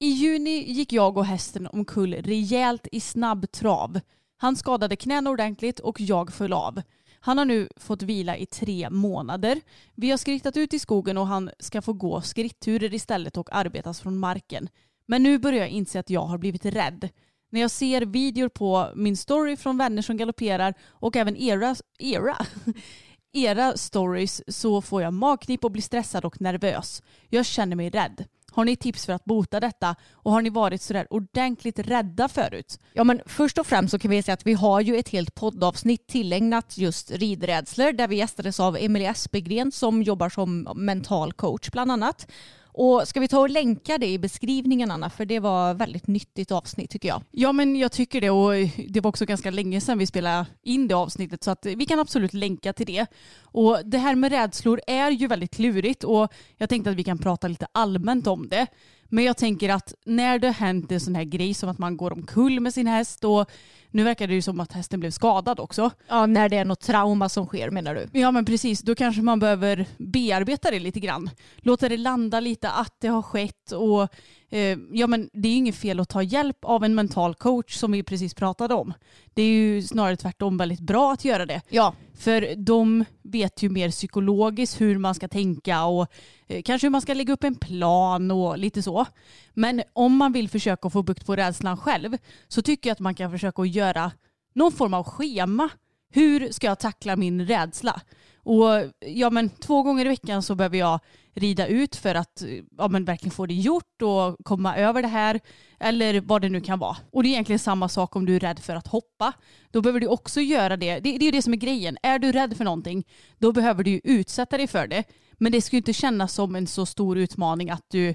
I juni gick jag och hästen omkull rejält i snabb trav. Han skadade knäna ordentligt och jag föll av. Han har nu fått vila i tre månader. Vi har skrittat ut i skogen och han ska få gå skritturer istället och arbetas från marken. Men nu börjar jag inse att jag har blivit rädd. När jag ser videor på min story från vänner som galopperar och även era, era, <laughs> era stories så får jag magknip och blir stressad och nervös. Jag känner mig rädd. Har ni tips för att bota detta? Och har ni varit sådär ordentligt rädda förut? Ja men först och främst så kan vi säga att vi har ju ett helt poddavsnitt tillägnat just ridrädslor där vi gästades av Emelie Espegren som jobbar som mental coach bland annat. Och ska vi ta och länka det i beskrivningen Anna för det var väldigt nyttigt avsnitt tycker jag. Ja men jag tycker det och det var också ganska länge sedan vi spelade in det avsnittet så att vi kan absolut länka till det. Och det här med rädslor är ju väldigt klurigt och jag tänkte att vi kan prata lite allmänt om det. Men jag tänker att när det hänt en sån här grej som att man går omkull med sin häst och nu verkar det ju som att hästen blev skadad också. Ja när det är något trauma som sker menar du? Ja men precis, då kanske man behöver bearbeta det lite grann. Låta det landa lite att det har skett och eh, ja men det är ju inget fel att ta hjälp av en mental coach som vi precis pratade om. Det är ju snarare tvärtom väldigt bra att göra det. Ja. För de vet ju mer psykologiskt hur man ska tänka och eh, kanske hur man ska lägga upp en plan och lite så. Men om man vill försöka få bukt på rädslan själv så tycker jag att man kan försöka att göra någon form av schema. Hur ska jag tackla min rädsla? Och ja, men två gånger i veckan så behöver jag rida ut för att ja, men verkligen få det gjort och komma över det här. Eller vad det nu kan vara. Och det är egentligen samma sak om du är rädd för att hoppa. Då behöver du också göra det. Det, det är ju det som är grejen. Är du rädd för någonting då behöver du ju utsätta dig för det. Men det ska ju inte kännas som en så stor utmaning att du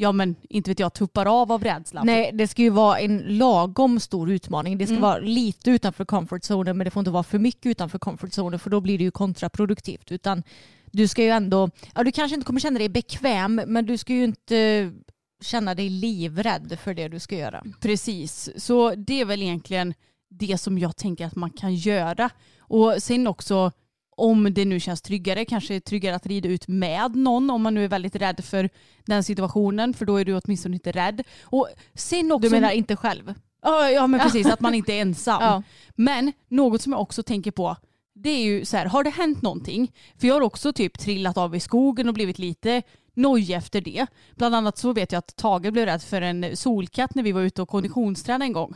ja men inte vet jag, tuppar av av rädsla. Nej, det ska ju vara en lagom stor utmaning. Det ska Mm. vara lite utanför comfort zonen men det får inte vara för mycket utanför comfort zonen för då blir det ju kontraproduktivt. Utan du ska ju ändå, ja du kanske inte kommer känna dig bekväm men du ska ju inte känna dig livrädd för det du ska göra. Precis, så det är väl egentligen det som jag tänker att man kan göra. Och sen också om det nu känns tryggare, kanske tryggare att rida ut med någon om man nu är väldigt rädd för den situationen för då är du åtminstone inte rädd. Och sen också, Du menar inte själv? Ja, ja men precis, att man inte är ensam. <laughs> Ja. Men något som jag också tänker på det är ju så här, har det hänt någonting? För jag har också typ trillat av i skogen och blivit lite nojig efter det. Bland annat så vet jag att Tage blev rädd för en solkatt när vi var ute och konditionstränade en gång.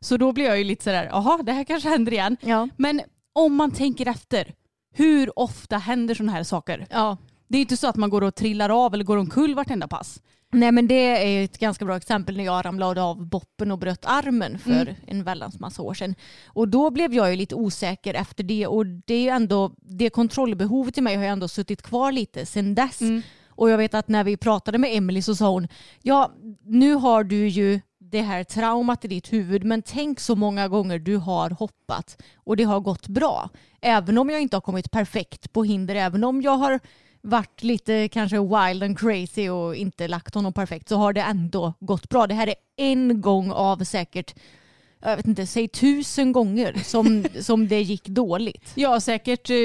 Så då blev jag ju lite sådär, jaha det här kanske händer igen. Ja. Men om man tänker efter, hur ofta händer sådana här saker? ja. Det är inte så att man går och trillar av eller går omkull vartenda pass. Nej men det är ett ganska bra exempel när jag ramlade av boppen och bröt armen för Mm. en väldans massa år sedan. Och då blev jag ju lite osäker efter det och det är ju ändå, det kontrollbehovet i mig har ju ändå suttit kvar lite sedan dess. Mm. Och jag vet att när vi pratade med Emily så sa hon, ja nu har du ju det här traumat i ditt huvud men tänk så många gånger du har hoppat och det har gått bra. Även om jag inte har kommit perfekt på hinder, även om jag har varit lite kanske wild and crazy och inte lagt honom perfekt så har det ändå gått bra. Det här är en gång av säkert, jag vet inte, säg tusen gånger som, <laughs> som det gick dåligt. Ja, säkert, eh,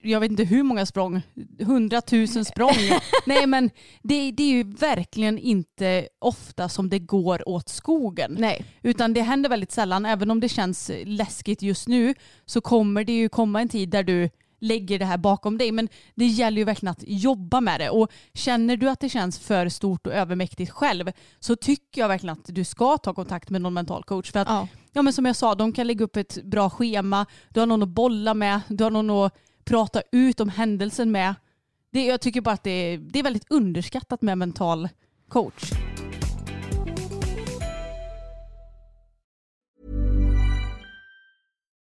jag vet inte hur många språng, hundratusen språng. <laughs> Nej men det, det är ju verkligen inte ofta som det går åt skogen. Nej. Utan det händer väldigt sällan, även om det känns läskigt just nu så kommer det ju komma en tid där du lägger det här bakom dig. Men det gäller ju verkligen att jobba med det. Och känner du att det känns för stort och övermäktigt själv så tycker jag verkligen att du ska ta kontakt med någon mental coach. För att Ja. ja, men som jag sa, de kan lägga upp ett bra schema, du har någon att bolla med, du har någon att prata ut om händelsen med. Det, jag tycker bara att det det är väldigt underskattat med mental coach.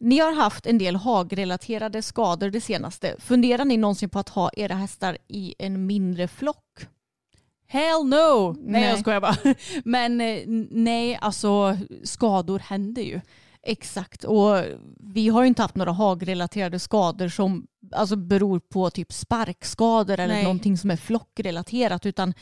Ni har haft en del hagrelaterade skador det senaste. Funderar ni någonsin på att ha era hästar i en mindre flock? Hell no! Nej, Nej. jag skojar bara. <laughs> Men eh, nej, alltså skador händer ju. Exakt, och vi har ju inte haft några hagrelaterade skador som alltså, beror på typ sparkskador eller Nej. någonting som är flockrelaterat utan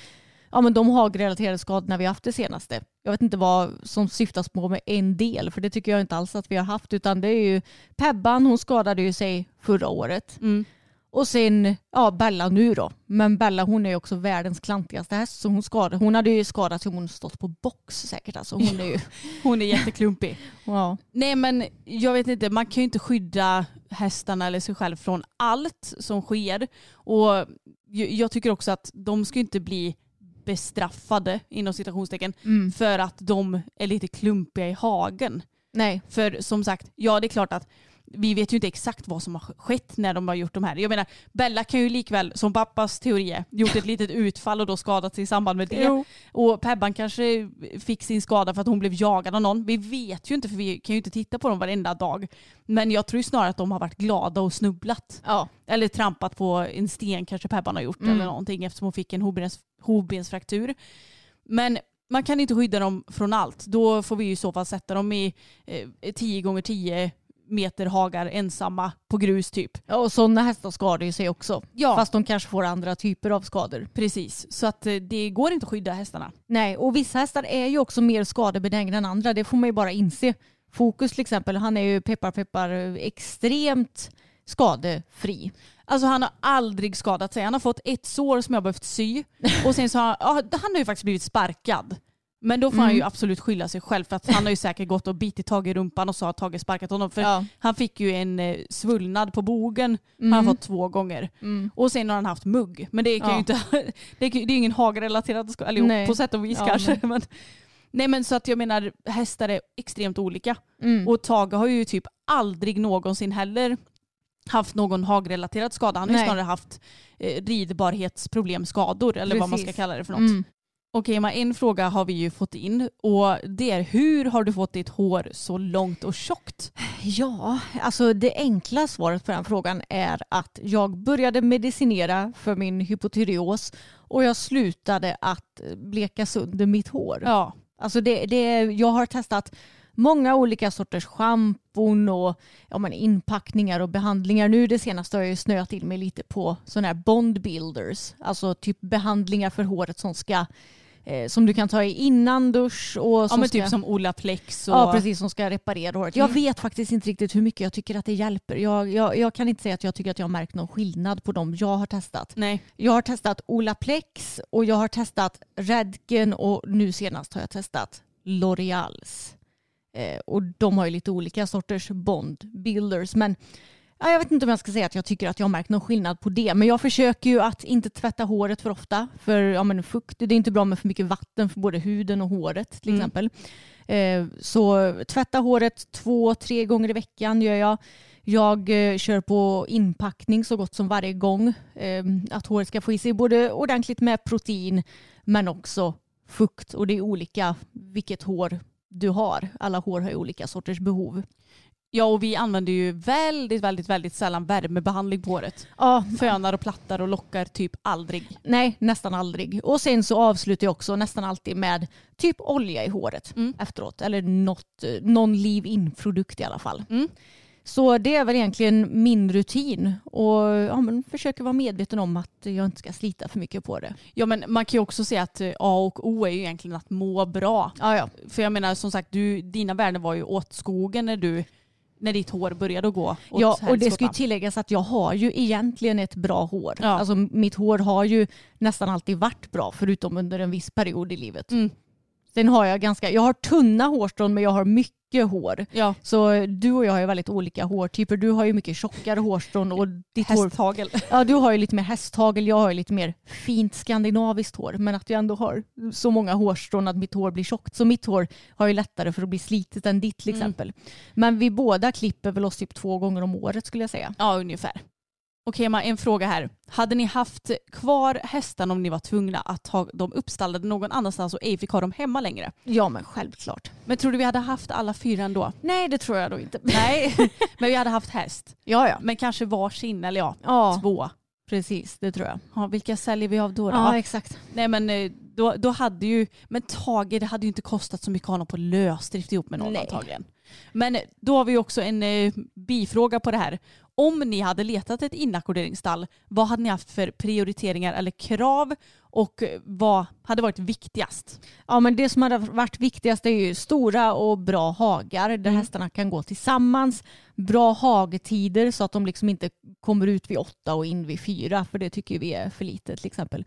ja, men de hagrelaterade skadorna vi haft det senaste. Jag vet inte vad som syftas på med en del för det tycker jag inte alls att vi har haft utan det är ju Pebban hon skadade ju sig förra året Mm. och sen ja, Bella nu då. Men Bella hon är ju också världens klantigaste häst så hon, skadade, hon hade ju skadat sig om hon stått på box säkert alltså. Hon är ju, Hon är jätteklumpig. <laughs> ja. Nej men jag vet inte, man kan ju inte skydda hästarna eller sig själv från allt som sker. Och jag tycker också att de ska inte bli bestraffade inom citationstecken Mm. för att de är lite klumpiga i hagen. Nej, För som sagt, ja det är klart att vi vet ju inte exakt vad som har skett när de har gjort de här. Jag menar, Bella kan ju likväl, som pappas teori är, gjort ett litet utfall och då skadat sig i samband med det. Jo. Och Pebban kanske fick sin skada för att hon blev jagad av någon. Vi vet ju inte för vi kan ju inte titta på dem varenda dag. Men jag tror ju snarare att de har varit glada och snubblat. ja. Eller trampat på en sten kanske Pebban har gjort Mm. eller någonting eftersom hon fick en hovbens, hovbensfraktur. Men man kan inte skydda dem från allt. Då får vi ju i så fall sätta dem i eh, 10 gånger 10 meter hagar ensamma på grus typ. Ja, och sådana hästar skadar ju sig också. Ja. Fast de kanske får andra typer av skador. Precis, så att eh, det går inte att skydda hästarna. Nej, och vissa hästar är ju också mer skadebenägna än andra. Det får man ju bara inse. Fokus till exempel, han är ju peppar peppar extremt skadefri. Alltså han har aldrig skadat sig. Han har fått ett sår som jag behövt sy. Och sen så har han, han har ju faktiskt blivit sparkad. Men då får han ju absolut skylla sig själv för att han har ju säkert gått och bitit tag i rumpan och så har Tage sparkat honom. För Ja. han fick ju en eh, svullnad på bogen. Han har fått två gånger. Och sen har han haft mugg. Men det kan Ja. ju inte, <laughs> det, kan, det är ju ingen hagrelaterad skada. Eller Nej. på sätt och vis Ja, kanske. Men, nej men så att jag menar hästar är extremt olika. Mm. Och Tage har ju typ aldrig någonsin heller haft någon hagrelaterad skada. Han har ju snarare haft eh, ridbarhetsproblem, skador eller vad man ska Precis. kalla det för något. Mm. Okej Emma, en fråga har vi ju fått in och det är hur har du fått ditt hår så långt och tjockt? Ja, alltså det enkla svaret på den frågan är att jag började medicinera för min hypotyreos och jag slutade att bleka sönder mitt hår. Ja, Alltså det, det, jag har testat många olika sorters schampon och ja, men inpackningar och behandlingar. Nu det senaste har jag ju snöat in mig lite på sådana här bond builders. Alltså typ behandlingar för håret som ska eh, som du kan ta i innan dusch och ja som men ska, typ som Olaplex och... Ja precis, som ska reparera håret. Jag Mm. vet faktiskt inte riktigt hur mycket jag tycker att det hjälper. Jag, jag, jag kan inte säga att jag tycker att jag har märkt någon skillnad på dem jag har testat. Nej. Jag har testat Olaplex och jag har testat Redken och nu senast har jag testat L'Oreals. Eh, och de har ju lite olika sorters bond builders. Men ja, jag vet inte om jag ska säga att jag tycker att jag har märkt någon skillnad på det. Men jag försöker ju att inte tvätta håret för ofta. För ja, men fukt, det är inte bra med för mycket vatten för både huden och håret till Mm. exempel. Eh, så tvätta håret två, tre gånger i veckan gör jag. Jag eh, kör på inpackning så gott som varje gång. Eh, att håret ska få i sig både ordentligt med protein men också fukt. Och det är olika vilket hår du har. Alla hår har ju olika sorters behov. Ja och vi använder ju väldigt, väldigt, väldigt sällan värmebehandling på håret. Ja, Fönar och plattar och lockar typ aldrig. nej, nästan aldrig. Och sen så avslutar jag också nästan alltid med typ olja i håret Mm. efteråt. Eller något, eh, någon leave-in-produkt i alla fall. Mm. Så det är väl egentligen min rutin och ja, men försöker vara medveten om att jag inte ska slita för mycket på det. Ja men man kan ju också säga att eh, A och O är ju egentligen att må bra. Ja, ja. För jag menar som sagt, du, dina värden var ju åt skogen när du när ditt hår började att gå åt Ja, och det ska ju tilläggas att jag har ju egentligen ett bra hår. Ja. Alltså mitt hår har ju nästan alltid varit bra förutom under en viss period i livet. Mm. Sen har jag ganska, jag har tunna hårstrån men jag har mycket hår. Ja, Så du och jag har ju väldigt olika hårtyper. Du har ju mycket tjockare hårstrån och ditt hår hästhagel. <laughs> Ja, du har ju lite mer hästhagel, jag har ju lite mer fint skandinaviskt hår. Men att jag ändå har så många hårstrån att mitt hår blir tjockt. Så mitt hår har ju lättare för att bli slitet än ditt till Mm. exempel. Men vi båda klipper väl oss typ två gånger om året skulle jag säga. Ja, ungefär. Okej Emma, en fråga här. Hade ni haft kvar hästarna om ni var tvungna att ha dem uppstallade någon annanstans och ej fick ha dem hemma längre? Ja men självklart. Men tror du vi hade haft alla fyra ändå? Nej det tror jag då inte. Nej, <laughs> men vi hade haft häst. Ja ja. Men kanske varsin eller ja, Ja två. precis det tror jag. Ja, vilka säljer vi av då? då? Ja exakt. Nej men eh, då, då hade ju, men Tage det hade ju inte kostat så mycket att ha honom på lösdrift ihop med någon Nej. antagligen. Men eh, då har vi också en eh, bifråga på det här. Om ni hade letat ett inackorderingsstall, vad hade ni haft för prioriteringar eller krav och eh, vad hade varit viktigast? Ja men det som hade varit viktigast är ju stora och bra hagar där Mm. hästarna kan gå tillsammans. Bra hagetider så att de liksom inte kommer ut vid åtta och in vid fyra för det tycker vi är för lite till exempel.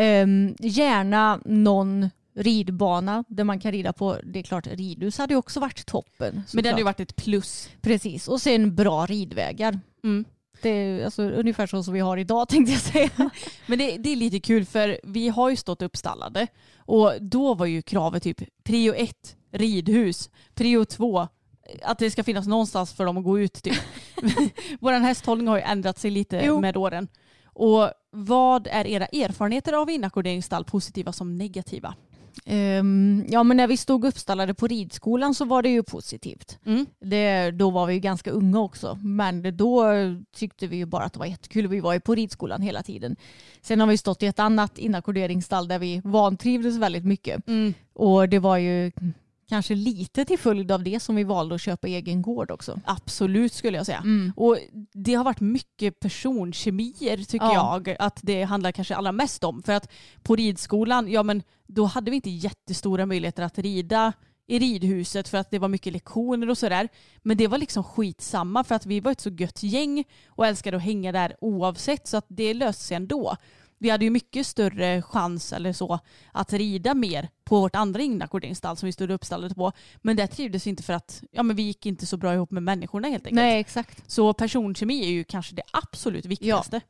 Ehm, gärna någon ridbana där man kan rida på, det är klart ridhus hade också varit toppen. Men det såklart. hade ju varit ett plus. Precis och sen bra ridvägar. Mm. Det är alltså ungefär så som vi har idag <laughs> tänkte jag säga. Men det, det är lite kul för vi har ju stått uppstallade och då var ju kravet typ prio ett ridhus, prio två att det ska finnas någonstans för dem att gå ut typ. <laughs> Vår hästhållning har ju ändrat sig lite Jo. med åren. Och vad är era erfarenheter av inackorderingsstall, positiva som negativa? Ehm, ja men när vi stod uppstallade på ridskolan så var det ju positivt. Mm. Det, då var vi ju ganska unga också. Men då tyckte vi ju bara att det var jättekul. Vi var ju på ridskolan hela tiden. Sen har vi stått i ett annat inackorderingsstall där vi vantrivdes väldigt mycket. Och det var ju kanske lite till följd av det som vi valde att köpa egen gård också. Absolut skulle jag säga. Mm. Och det har varit mycket personkemier tycker Ja. jag att det handlar kanske allra mest om. För att på ridskolan, ja men då hade vi inte jättestora möjligheter att rida i ridhuset för att det var mycket lektioner och sådär. Men det var liksom skitsamma för att vi var ett så gött gäng och älskade att hänga där oavsett så att det löste sig ändå. Vi hade ju mycket större chans eller så att rida mer på vårt andra inackorderingsstall som vi stod uppstallade på. Men det trivdes vi inte för att ja, men vi gick inte så bra ihop med människorna helt enkelt. Nej exakt. Så personkemi är ju kanske det absolut viktigaste.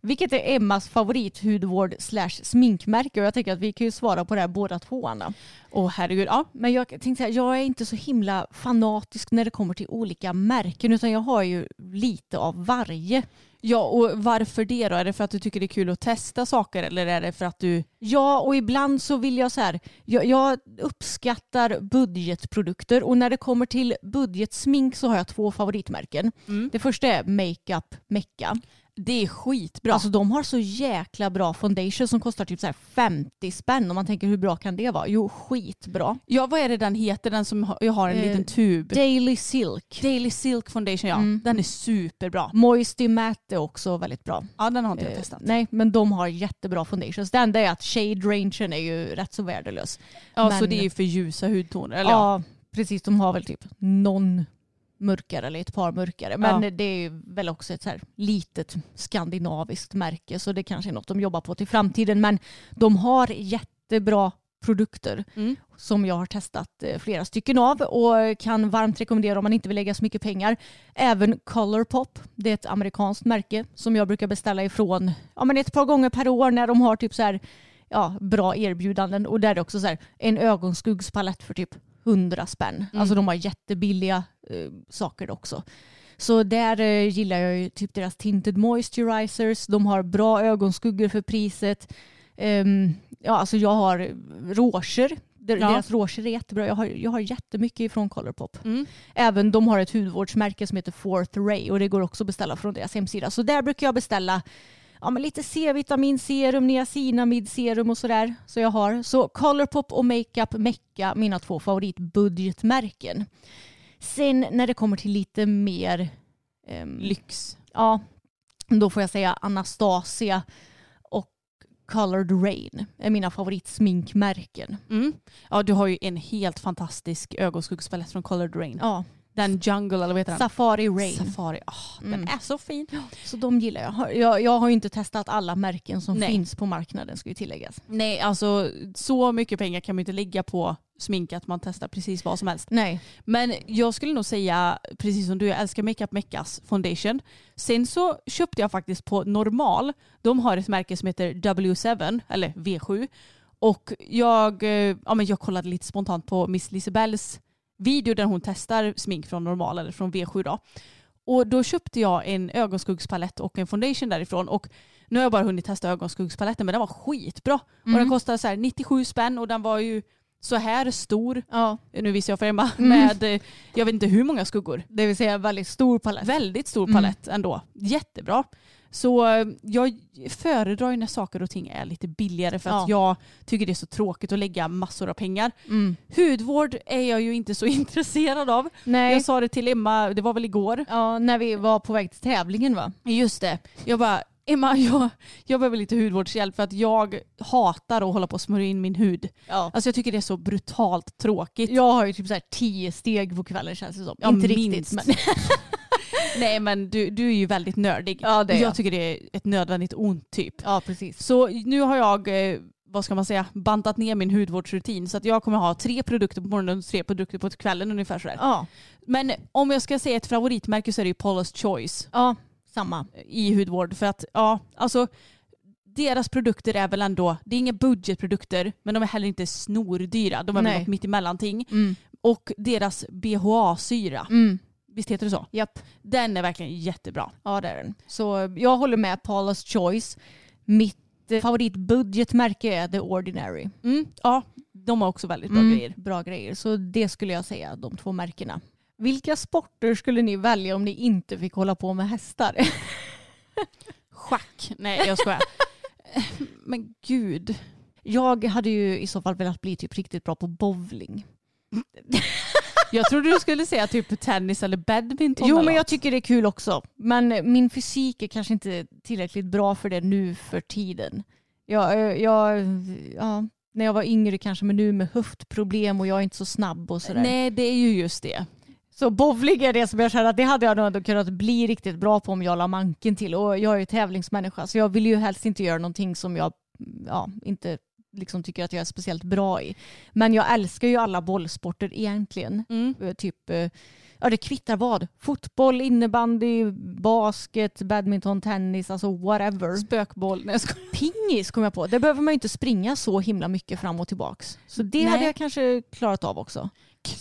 Vilket är Emmas favorithudvård slash sminkmärke? Och jag tänker att vi kan ju svara på det här båda två. Anna. Och herregud, ja. Men jag tänkte säga, jag är inte så himla fanatisk när det kommer till olika märken utan jag har ju lite av varje. Ja, och varför det då? Är det för att du tycker det är kul att testa saker eller är det för att du... Ja, och ibland så vill jag så här, jag, jag uppskattar budgetprodukter och när det kommer till budgetsmink så har jag två favoritmärken. Det första är Makeup Mecca. Det är skitbra. Alltså de har så jäkla bra foundation som kostar typ så här 50 spänn och man tänker hur bra kan det vara? Jo, skitbra. ja, vad är det den heter? Den som jag har en Eh, liten tub. Daily Silk. Daily Silk Foundation, ja. Mm. Den är superbra. Moisty Matte är också väldigt bra. Ja, den har inte jag Eh, testat. nej, men de har jättebra foundations. Det enda är att shade-rangen är ju rätt så värdelös. Ja, så men- det är ju för ljusa hudtoner. Eller ja. Ja, precis. De har väl typ någon mörkare eller ett par mörkare. Men Ja. det är väl också ett så här litet skandinaviskt märke så det kanske är något de jobbar på till framtiden. Men de har jättebra produkter Mm. som jag har testat eh, flera stycken av och kan varmt rekommendera om man inte vill lägga så mycket pengar. Även Colourpop, det är ett amerikanskt märke som jag brukar beställa ifrån ja, men ett par gånger per år när de har typ så här ja, bra erbjudanden och där är det också så här, en ögonskuggspalett för typ 100 spänn. Alltså de har jättebilliga eh, saker också. Så där eh, gillar jag ju typ deras tinted moisturizers. De har bra ögonskuggor för priset. Ehm, ja, alltså jag har. Der- Ja. Deras rouger är jättebra. Jag har, jag har jättemycket ifrån Colourpop. Mm. Även de har ett hudvårdsmärke som heter Fourth Ray och det går också att beställa från deras hemsida. Så där brukar jag beställa ja, men lite C-vitamin, serum, niacinamid, serum och sådär. Så jag har. Så Colourpop och Makeup Mecca, mina två favoritbudgetmärken. Sen när det kommer till lite mer ehm, Lyx. ja, då får jag säga Anastasia och Colored Rain är mina favoritsminkmärken. Mm. Ja, du har ju en helt fantastisk ögonskuggspalett från Colored Rain. Ja, Den Jungle, eller vad heter den? Safari Rain. Safari. Den Mm. är så fin. Så de gillar jag. jag. Jag har ju inte testat alla märken som Nej. finns på marknaden ska ju tilläggas. Nej, alltså så mycket pengar kan man inte lägga på smink att man testar precis vad som helst. Nej. Men jag skulle nog säga, precis som du, jag älskar Makeup Meckas foundation. Sen så köpte jag faktiskt på normal, de har ett märke som heter W7, eller V7. Och jag, eh, ja, men jag kollade lite spontant på Miss Lisabells video där hon testar smink från normal, eller från V7 då. Och då köpte jag en ögonskuggspalett och en foundation därifrån. Och nu har jag bara hunnit testa ögonskuggspaletten men den var skitbra. Och den kostade så här 97 spänn och den var ju så här stor. Ja, Nu visar jag för Emma. Mm. Med eh, jag vet inte hur många skuggor. det vill säga väldigt stor palett. Väldigt stor Mm. palett ändå. Jättebra. Så jag föredrar ju när saker och ting är lite billigare för att jag tycker det är så tråkigt att lägga massor av pengar. Mm. Hudvård är jag ju inte så <laughs> intresserad av. Nej. Jag sa det till Emma, det var väl igår. Ja, när vi var på väg till tävlingen va? Just det. Jag bara, Emma <laughs> jag, jag behöver lite hudvårdshjälp för att jag hatar att hålla på och smörja in min hud. Ja. Alltså jag tycker det är så brutalt tråkigt. Jag har ju typ så här tio steg på kvällen känns det som. Ja, inte minst. riktigt men <laughs> <laughs> Nej men du, du är ju väldigt nördig. Ja, det är jag jag. tycker det är ett nödvändigt ont typ. ja precis. Så nu har jag, eh, vad ska man säga, bantat ner min hudvårdsrutin. Så att jag kommer ha tre produkter på morgonen och tre produkter på kvällen ungefär sådär. Ja, Men om jag ska säga ett favoritmärke så är det ju Paula's Choice ja samma. i hudvård. För att ja, alltså deras produkter är väl ändå, det är inga budgetprodukter men de är heller inte snordyra. De är väl Nej. något mittemellanting. Mm. Och deras BHA-syra, Mm. Visst heter det så? Japp. Den är verkligen jättebra. Ja det är den. Så jag håller med Paula's Choice. Mitt eh, favoritbudgetmärke är The Ordinary. Mm, ja, de har också väldigt bra Mm, grejer. Bra grejer. Så det skulle jag säga, de två märkena. Vilka sporter skulle ni välja om ni inte fick hålla på med hästar? <laughs> Schack. Nej jag skojar. <laughs> Men gud. Jag hade ju i så fall velat bli typ riktigt bra på bowling. <laughs> Jag trodde du skulle säga typ tennis eller badminton. Jo men jag tycker det är kul också. Men min fysik är kanske inte tillräckligt bra för det nu för tiden. Jag, jag, ja, när jag var yngre kanske men nu med höftproblem och jag är inte så snabb och sådär. Nej det är ju just det. Så bowling är det som jag känner att det hade jag nog ändå kunnat bli riktigt bra på om jag la manken till. Och jag är ju tävlingsmänniska så jag vill ju helst inte göra någonting som jag ja, inte liksom tycker att jag är speciellt bra i. Men jag älskar ju alla bollsporter egentligen. Mm. Eh, Typ, eh, ja det kvittar vad. Fotboll, innebandy, basket, badminton, tennis, alltså whatever. Spökboll. Nej, skojar. Pingis kom jag på. Det behöver man ju inte springa så himla mycket fram och tillbaks. Så det Nej. hade jag kanske klarat av också.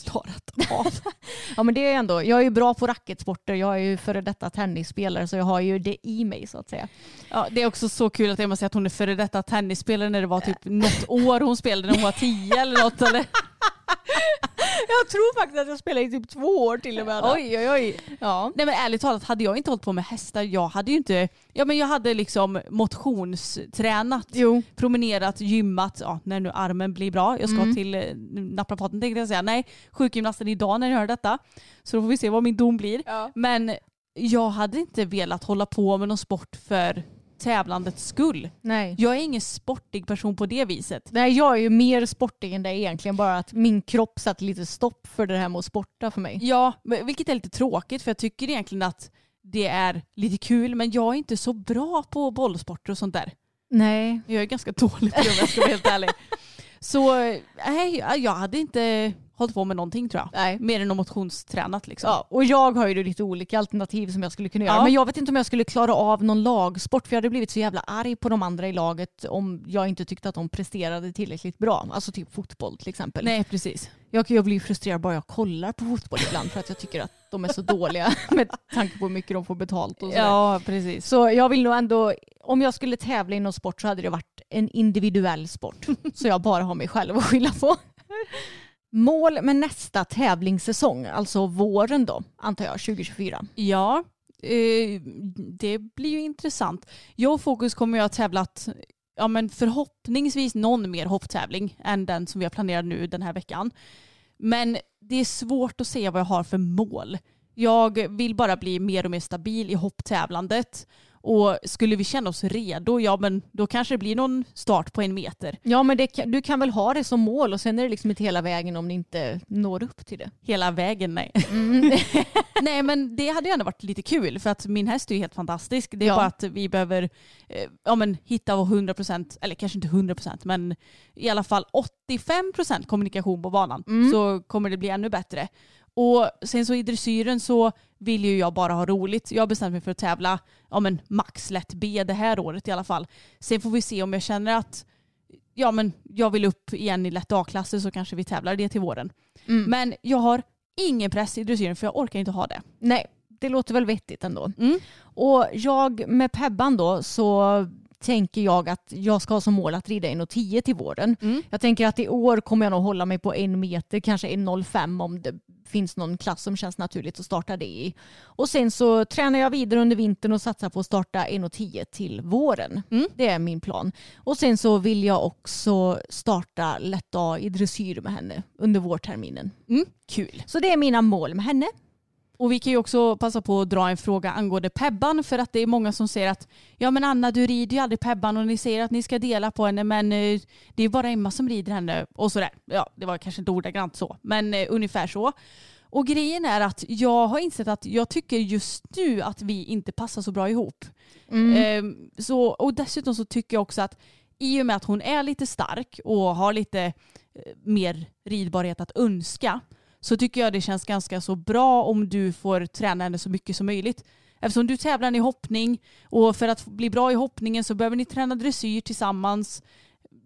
Klarat av. <laughs> Ja men det är ändå, jag är ju bra på racketsporter, jag är ju före detta tennisspelare så jag har ju det i mig så att säga. Ja, det är också så kul att Emma säger att hon är före detta tennisspelare när det var typ något år hon spelade när hon var tio eller något. Eller? <laughs> <laughs> Jag tror faktiskt att jag spelade i typ två år till och med. Oj oj oj. Ja. Nej men ärligt talat, hade jag inte hållit på med hästar, jag hade ju inte, ja men jag hade liksom motionstränat, Jo. promenerat, gymmat, ja när nu armen blir bra. Jag ska Mm. till eh, naprapaten tänkte jag säga, nej sjukgymnasten idag när jag hör detta. Så då får vi se vad min dom blir. Ja. Men jag hade inte velat hålla på med någon sport för tävlandets skull. Nej. Jag är ingen sportig person på det viset. Nej jag är ju mer sportig än det egentligen bara att min kropp satte lite stopp för det här med att sporta för mig. Ja, vilket är lite tråkigt för jag tycker egentligen att det är lite kul men jag är inte så bra på bollsporter och sånt där. Nej. Jag är ganska dålig på det om jag ska vara helt ärlig. <laughs> Så nej, jag hade inte hållit på med någonting tror jag. Nej. Mer än att motionstränat liksom. Ja, och jag har ju lite olika alternativ som jag skulle kunna göra. Ja. Men jag vet inte om jag skulle klara av någon lagsport för jag hade blivit så jävla arg på de andra i laget om jag inte tyckte att de presterade tillräckligt bra. Alltså typ fotboll till exempel. Nej precis. Jag, jag blir frustrerad bara jag kollar på fotboll ibland för att jag tycker att de är så dåliga <laughs> med tanke på hur mycket de får betalt och sådär. Ja precis. Så jag vill nog ändå, om jag skulle tävla i någon sport så hade det varit en individuell sport. <laughs> så jag bara har mig själv att skylla på. Mål med nästa tävlingssäsong, alltså våren då, antar jag, 2024. Ja, eh, det blir ju intressant. Jag och Fokus kommer ju ha tävlat ja, men förhoppningsvis någon mer hopptävling än den som vi har planerat nu den här veckan. Men det är svårt att se vad jag har för mål. Jag vill bara bli mer och mer stabil i hopptävlandet. Och skulle vi känna oss redo, ja men då kanske det blir någon start på en meter. Ja men det, du kan väl ha det som mål och sen är det liksom inte hela vägen om ni inte når upp till det. Hela vägen, nej. <laughs> <laughs> nej men det hade ju ändå varit lite kul för att min häst är ju helt fantastisk. Det är Ja. bara att vi behöver eh, ja, men, hitta vår 100% eller kanske inte 100% men i alla fall 85% kommunikation på banan så kommer det bli ännu bättre. Och sen så i dressyren så vill ju jag bara ha roligt. Jag har bestämt mig för att tävla ja, men max lätt B det här året i alla fall. Sen får vi se om jag känner att ja, men jag vill upp igen i lätt A-klasser så kanske vi tävlar det till våren. Men jag har ingen press i dressyren för jag orkar inte ha det. Nej, det låter väl vettigt ändå. Mm. Och jag med Pebban då så tänker jag att jag ska ha som mål att rida 1,10 till våren. Mm. Jag tänker att i år kommer jag nog hålla mig på en meter, kanske 1,05 om det finns någon klass som känns naturligt att starta det i. Och sen så tränar jag vidare under vintern och satsar på att starta 1,10 till våren. Mm. Det är min plan. Och sen så vill jag också starta lätt A i dressyr med henne under vårterminen. Mm. Kul. Så det är mina mål med henne. Och vi kan ju också passa på att dra en fråga angående Pebban för att det är många som säger att ja men Anna du rider ju aldrig Pebban och ni säger att ni ska dela på henne men eh, det är bara Emma som rider henne och sådär. Ja det var kanske inte ordagrant så men eh, ungefär så. Och grejen är att jag har insett att jag tycker just nu att vi inte passar så bra ihop. Ehm, så, och dessutom så tycker jag också att i och med att hon är lite stark och har lite eh, mer ridbarhet att önska så tycker jag det känns ganska så bra om du får träna henne så mycket som möjligt. Eftersom du tävlar i hoppning och för att bli bra i hoppningen så behöver ni träna dressyr tillsammans.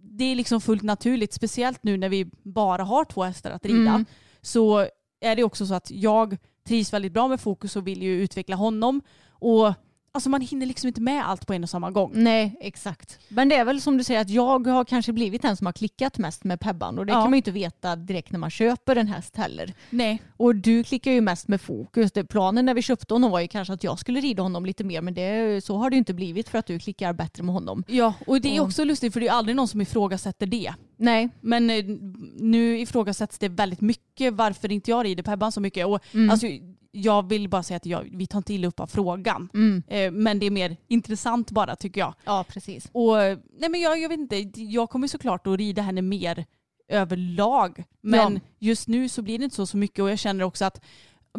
Det är liksom fullt naturligt, speciellt nu när vi bara har två hästar att rida. Så är det också så att jag trivs väldigt bra med fokus och vill ju utveckla honom. Och alltså man hinner liksom inte med allt på en och samma gång. Nej, exakt. Men det är väl som du säger att jag har kanske blivit den som har klickat mest med Pebban och det Ja. kan man ju inte veta direkt när man köper en häst heller. Nej. Och du klickar ju mest med fokus. Det, planen när vi köpte honom var ju kanske att jag skulle rida honom lite mer men det, så har det ju inte blivit för att du klickar bättre med honom. Ja, och det är Och- också lustigt för det är aldrig någon som ifrågasätter det. Nej, Men eh, nu ifrågasätts det väldigt mycket varför inte jag rider Pebban så mycket. Och, Mm. alltså, jag vill bara säga att jag, vi tar inte illa upp av frågan. Mm. Eh, men det är mer intressant bara tycker jag. ja precis. Och, nej men jag, jag vet inte, jag kommer såklart att rida henne mer överlag. Men Ja. just nu så blir det inte så, så mycket och jag känner också att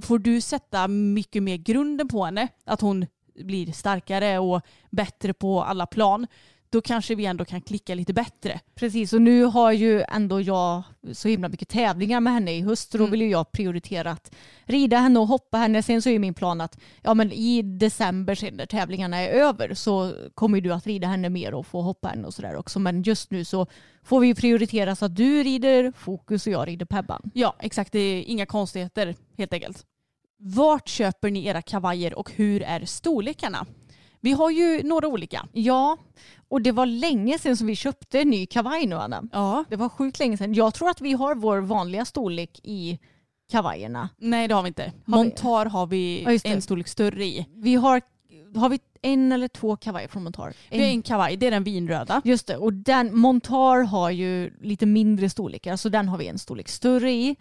får du sätta mycket mer grunden på henne, att hon blir starkare och bättre på alla plan, då kanske vi ändå kan klicka lite bättre. Precis, och nu har ju ändå jag så himla mycket tävlingar med henne i höst. Så då Mm. vill ju jag prioritera att rida henne och hoppa henne. Sen så är ju min plan att ja, men i december sen när tävlingarna är över så kommer du att rida henne mer och få hoppa henne och sådär också. Men just nu så får vi prioritera så att du rider fokus och jag rider Pebban. Ja, exakt. Det är inga konstigheter helt enkelt. Vart köper ni era kavajer och hur är storlekarna? Vi har ju några olika. Ja, och det var länge sedan som vi köpte en ny kavaj nu Anna. Ja. Det var sjukt länge sedan. Jag tror att vi har vår vanliga storlek i kavajerna. Nej det har vi inte. Har vi- Montar har vi Ja, en storlek större i. Vi har, har vi en eller två kavajer från Montar? Vi har en kavaj, det är den vinröda. Just det, och den, Montar har ju lite mindre storlekar så den har vi en storlek större i.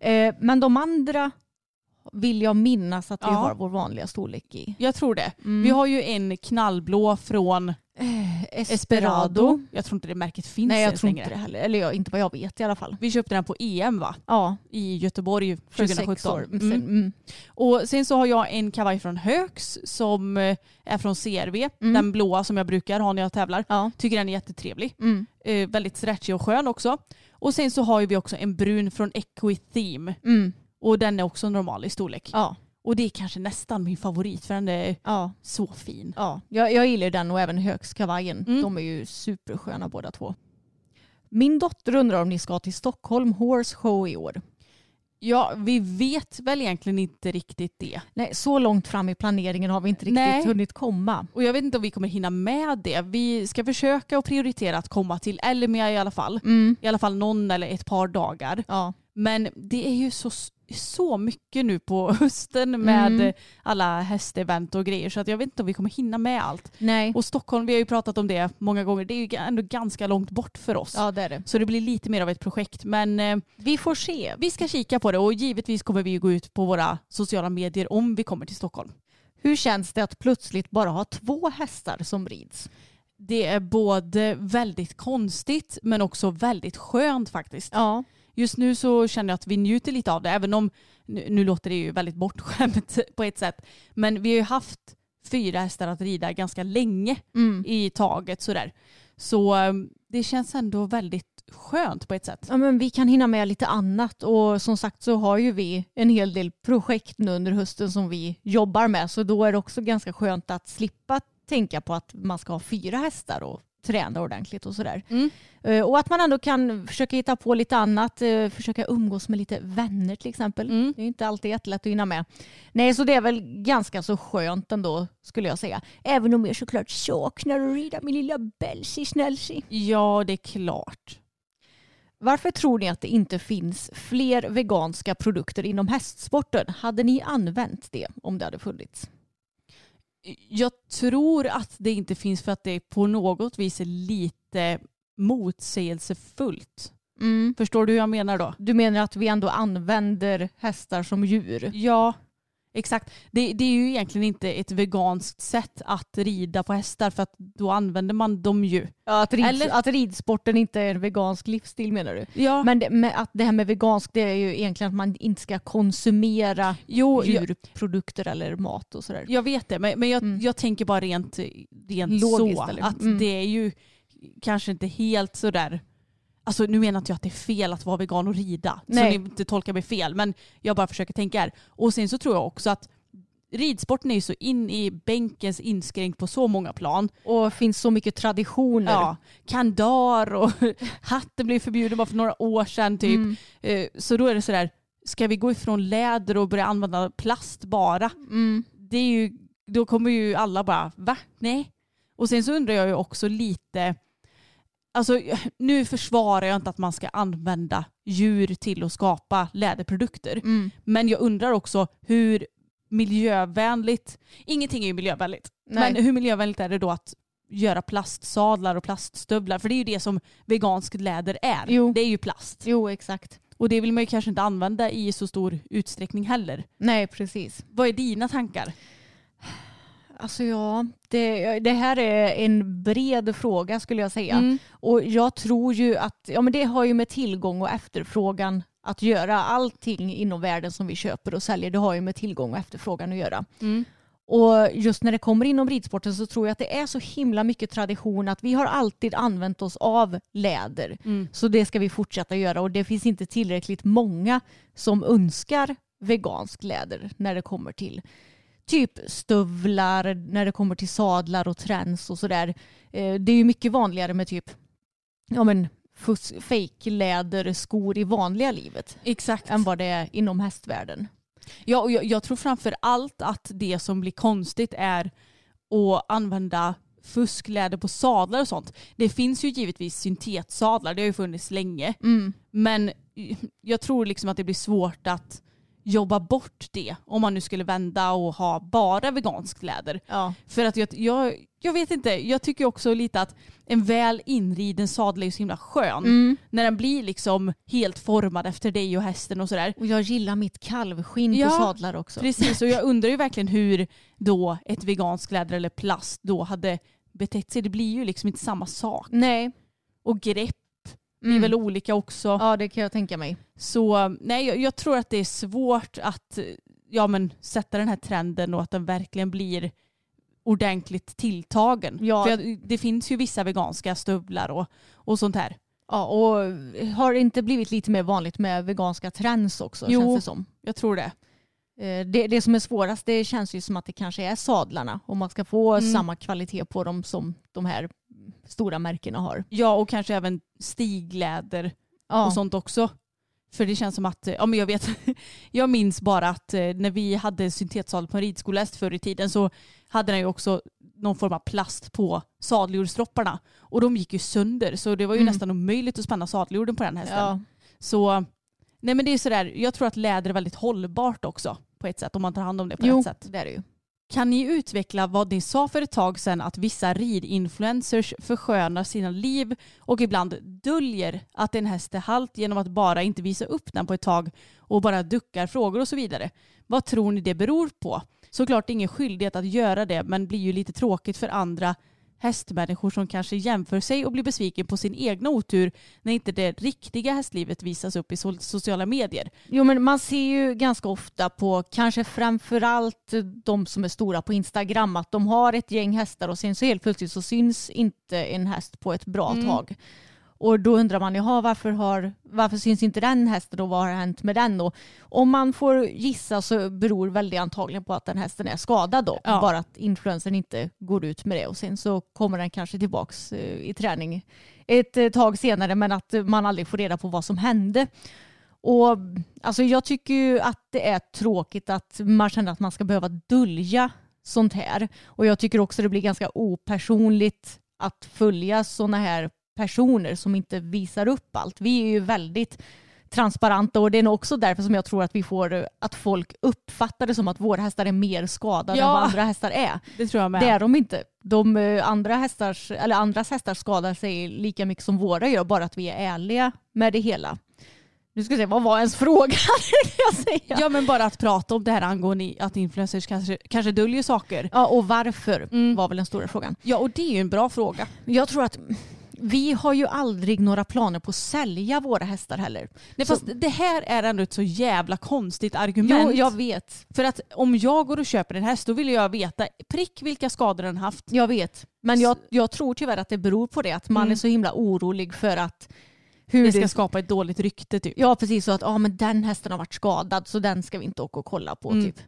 Eh, men de andra vill jag minnas att vi Ja. har vår vanliga storlek i. Jag tror det. Mm. Vi har ju en knallblå från Esperado. Jag tror inte det märket finns Nej jag tror längre. inte det heller. Eller jag, inte vad jag vet i alla fall. Vi köpte den på EM va? Ja, I Göteborg för sex 2017. år Mm. Mm. Och sen så har jag en kavaj från Högs som eh, är från CRV. Mm. Den blåa som jag brukar ha när jag tävlar. Ja. Tycker den är jättetrevlig. Mm. Eh, väldigt stretchig och skön också. Och sen så har vi också en brun från Equitheme. Mm. Och den är också normal i storlek. Ja. Och det är kanske nästan min favorit för den är Ja. så fin. Ja, jag, jag gillar den och även högskavajen. Mm. De är ju supersköna båda två. Min dotter undrar om ni ska till Stockholm Horse Show i år. Ja, vi vet väl egentligen inte riktigt det. Nej, så långt fram i planeringen har vi inte riktigt Nej. hunnit komma. Och jag vet inte om vi kommer hinna med det. Vi ska försöka att prioritera att komma till Elmia i alla fall. Mm. I alla fall någon eller ett par dagar. Ja. Men det är ju så, så mycket nu på <laughs> hösten med Mm. alla hästevent och grejer så att jag vet inte om vi kommer hinna med allt. Nej. Och Stockholm, vi har ju pratat om det många gånger, det är ju ändå ganska långt bort för oss. Ja det är det. Så det blir lite mer av ett projekt. Men eh, Vi får se. vi ska kika på det och givetvis kommer vi gå ut på våra sociala medier om vi kommer till Stockholm. Hur känns det att plötsligt bara ha två hästar som rids? Det är både väldigt konstigt men också väldigt skönt faktiskt. Ja. Just nu så känner jag att vi njuter lite av det även om nu, låter det ju väldigt bortskämt <laughs> på ett sätt. Men vi har ju haft fyra hästar att rida ganska länge Mm. i taget sådär. Så eh, det känns ändå väldigt skönt på ett sätt. Ja, men vi kan hinna med lite annat och som sagt så har ju vi en hel del projekt nu under hösten som vi jobbar med så då är det också ganska skönt att slippa tänka på att man ska ha fyra hästar och träna ordentligt och sådär. Mm. Eh, Och att man ändå kan försöka hitta på lite annat, eh, försöka umgås med lite vänner till exempel. Mm. Det är inte alltid jättelätt att hinna med. Nej, så det är väl ganska så skönt ändå skulle jag säga. Även om jag såklart saknar att rida min lilla Belsi Snellsi. Ja, det är klart. Varför tror ni att det inte finns fler veganska produkter inom hästsporten? Hade ni använt det om det hade funnits? Jag tror att det inte finns för att det på något vis är lite motsägelsefullt. Förstår du hur jag menar då? Du menar att vi ändå använder hästar som djur? Ja, exakt. Det, det är ju egentligen inte ett veganskt sätt att rida på hästar för att då använder man dem ju. Ja, att, rid, Eller- att ridsporten inte är en vegansk livsstil menar du? Ja, Men det, att det här med vegansk det är ju egentligen att man inte ska konsumera jo, jag, djurprodukter eller mat och sådär. jag vet det. Men, men jag, Mm. jag tänker bara rent, rent Logiskt, så. eller? Att Mm. det är ju kanske inte helt sådär Alltså nu menar inte jag att det är fel att vara vegan och rida. Nej. Så ni inte tolkar mig fel. Men jag bara försöker tänka här. Och sen så tror jag också att ridsporten är ju så in i bänkens inskränkt på så många plan. Och finns så mycket traditioner. Ja, kandar och <laughs> hatten blev förbjuden bara för några år sedan typ. Mm. Eh, Så då är det sådär, ska vi gå ifrån läder och börja använda plast bara? Mm. Det är ju, då kommer ju alla bara, va? Nej. Och sen så undrar jag ju också lite, alltså nu försvarar jag inte att man ska använda djur till att skapa läderprodukter. Mm. Men jag undrar också hur miljövänligt, ingenting är ju miljövänligt, Nej. men hur miljövänligt är det då att göra plastsadlar och plaststövlar? För det är ju det som veganskt läder är. Jo. Det är ju plast. Jo, exakt. Och det vill man ju kanske inte använda i så stor utsträckning heller. Nej, precis. Vad är dina tankar? Alltså ja, det, det här är en bred fråga skulle jag säga. Mm. Och jag tror ju att ja, men det har ju med tillgång och efterfrågan att göra. Allting inom världen som vi köper och säljer det har ju med tillgång och efterfrågan att göra. Mm. Och just när det kommer inom ridsporten så tror jag att det är så himla mycket tradition att vi har alltid använt oss av läder. Mm. Så det ska vi fortsätta göra och det finns inte tillräckligt många som önskar vegansk läder när det kommer till typ stövlar, när det kommer till sadlar och träns och sådär. Eh, Det är ju mycket vanligare med typ ja men fus- fake läderskor i vanliga livet Exakt. än vad det är inom hästvärlden. Ja, och jag, jag tror framför allt att det som blir konstigt är att använda fuskläder på sadlar och sånt. Det finns ju givetvis syntetsadlar, det har ju funnits länge. Mm. Men jag tror liksom att det blir svårt att jobba bort det om man nu skulle vända och ha bara veganskt läder. Ja. För att jag, jag, jag vet inte, jag tycker också lite att en väl inriden sadel är så himla skön. Mm. När den blir liksom helt formad efter dig och hästen och sådär. Och jag gillar mitt kalvskinn Ja, på sadlar också. Precis, och jag <laughs> undrar ju verkligen hur då ett veganskt läder eller plast då hade betett sig. Det blir ju liksom inte samma sak. Nej. Och grepp Mm. väl olika också. Ja det kan jag tänka mig. Så nej, jag, jag tror att det är svårt att ja, men, sätta den här trenden och att den verkligen blir ordentligt tilltagen. Ja. För det finns ju vissa veganska stövlar och, och sånt här. Ja, och har det inte blivit lite mer vanligt med veganska trends också Jo. känns det som. Jag tror det. Eh, Det, det som är svårast det känns ju som att det kanske är sadlarna om man ska få Mm. samma kvalitet på dem som de här stora märkena har. Ja, och kanske även stigläder Ja, och sånt också. För det känns som att, ja men jag vet, <laughs> jag minns bara att eh, när vi hade syntetsal på en ridskoläst förr i tiden så hade den ju också någon form av plast på sadeljordstropparna. Och de gick ju sönder så det var ju Mm. nästan omöjligt att spänna sadeljorden på den hästen. ja. Så Nej men det är sådär, jag tror att läder är väldigt hållbart också på ett sätt om man tar hand om det på Jo, ett sätt. det är det ju. Kan ni utveckla vad ni sa för ett tag sedan att vissa ridinfluencers förskönar sina liv och ibland döljer att en häst är halt genom att bara inte visa upp den på ett tag och bara duckar frågor och så vidare. Vad tror ni det beror på? Såklart ingen skyldighet att göra det men blir ju lite tråkigt för andra hästmänniskor som kanske jämför sig och blir besviken på sin egna otur när inte det riktiga hästlivet visas upp i so- sociala medier. Jo men man ser ju ganska ofta på kanske framförallt de som är stora på Instagram att de har ett gäng hästar och sen så helt plötsligt så syns inte en häst på ett bra Mm. tag. Och då undrar man, jaha varför, har, varför syns inte den hästen och vad har hänt med den? Och om man får gissa så beror väl det antagligen på att den hästen är skadad då. Ja. Bara att influensen inte går ut med det och sen så kommer den kanske tillbaks eh, i träning ett eh, tag senare men att man aldrig får reda på vad som hände. Och alltså jag tycker ju att det är tråkigt att man känner att man ska behöva dölja sånt här. Och jag tycker också det blir ganska opersonligt att följa sådana här personer som inte visar upp allt. Vi är ju väldigt transparenta och det är nog också därför som jag tror att vi får att folk uppfattar det som att våra hästar är mer skadade Ja. än vad andra hästar är. Det tror jag med. Det är de inte. De eh, andra hästars, eller andras hästar skadar sig lika mycket som våra gör, bara att vi är ärliga med det hela. Nu ska vi se, vad var ens fråga? <laughs> jag säga. Ja men bara att prata om det här angående att influencers kanske, kanske döljer saker. Ja, och varför Mm. var väl den stora frågan. Ja och det är ju en bra fråga. Jag tror att vi har ju aldrig några planer på att sälja våra hästar heller. Nej, Så- fast det här är ändå ett så jävla konstigt argument. Jo, jag vet. För att om jag går och köper en häst då vill jag veta prick vilka skador den haft. Jag vet. Men jag, jag tror tyvärr att det beror på det. Att man Mm. är så himla orolig för att hur Det ska skapa ett dåligt rykte typ. Ja precis, så att ah, men den hästen har varit skadad så den ska vi inte åka och kolla på. Mm. Typ.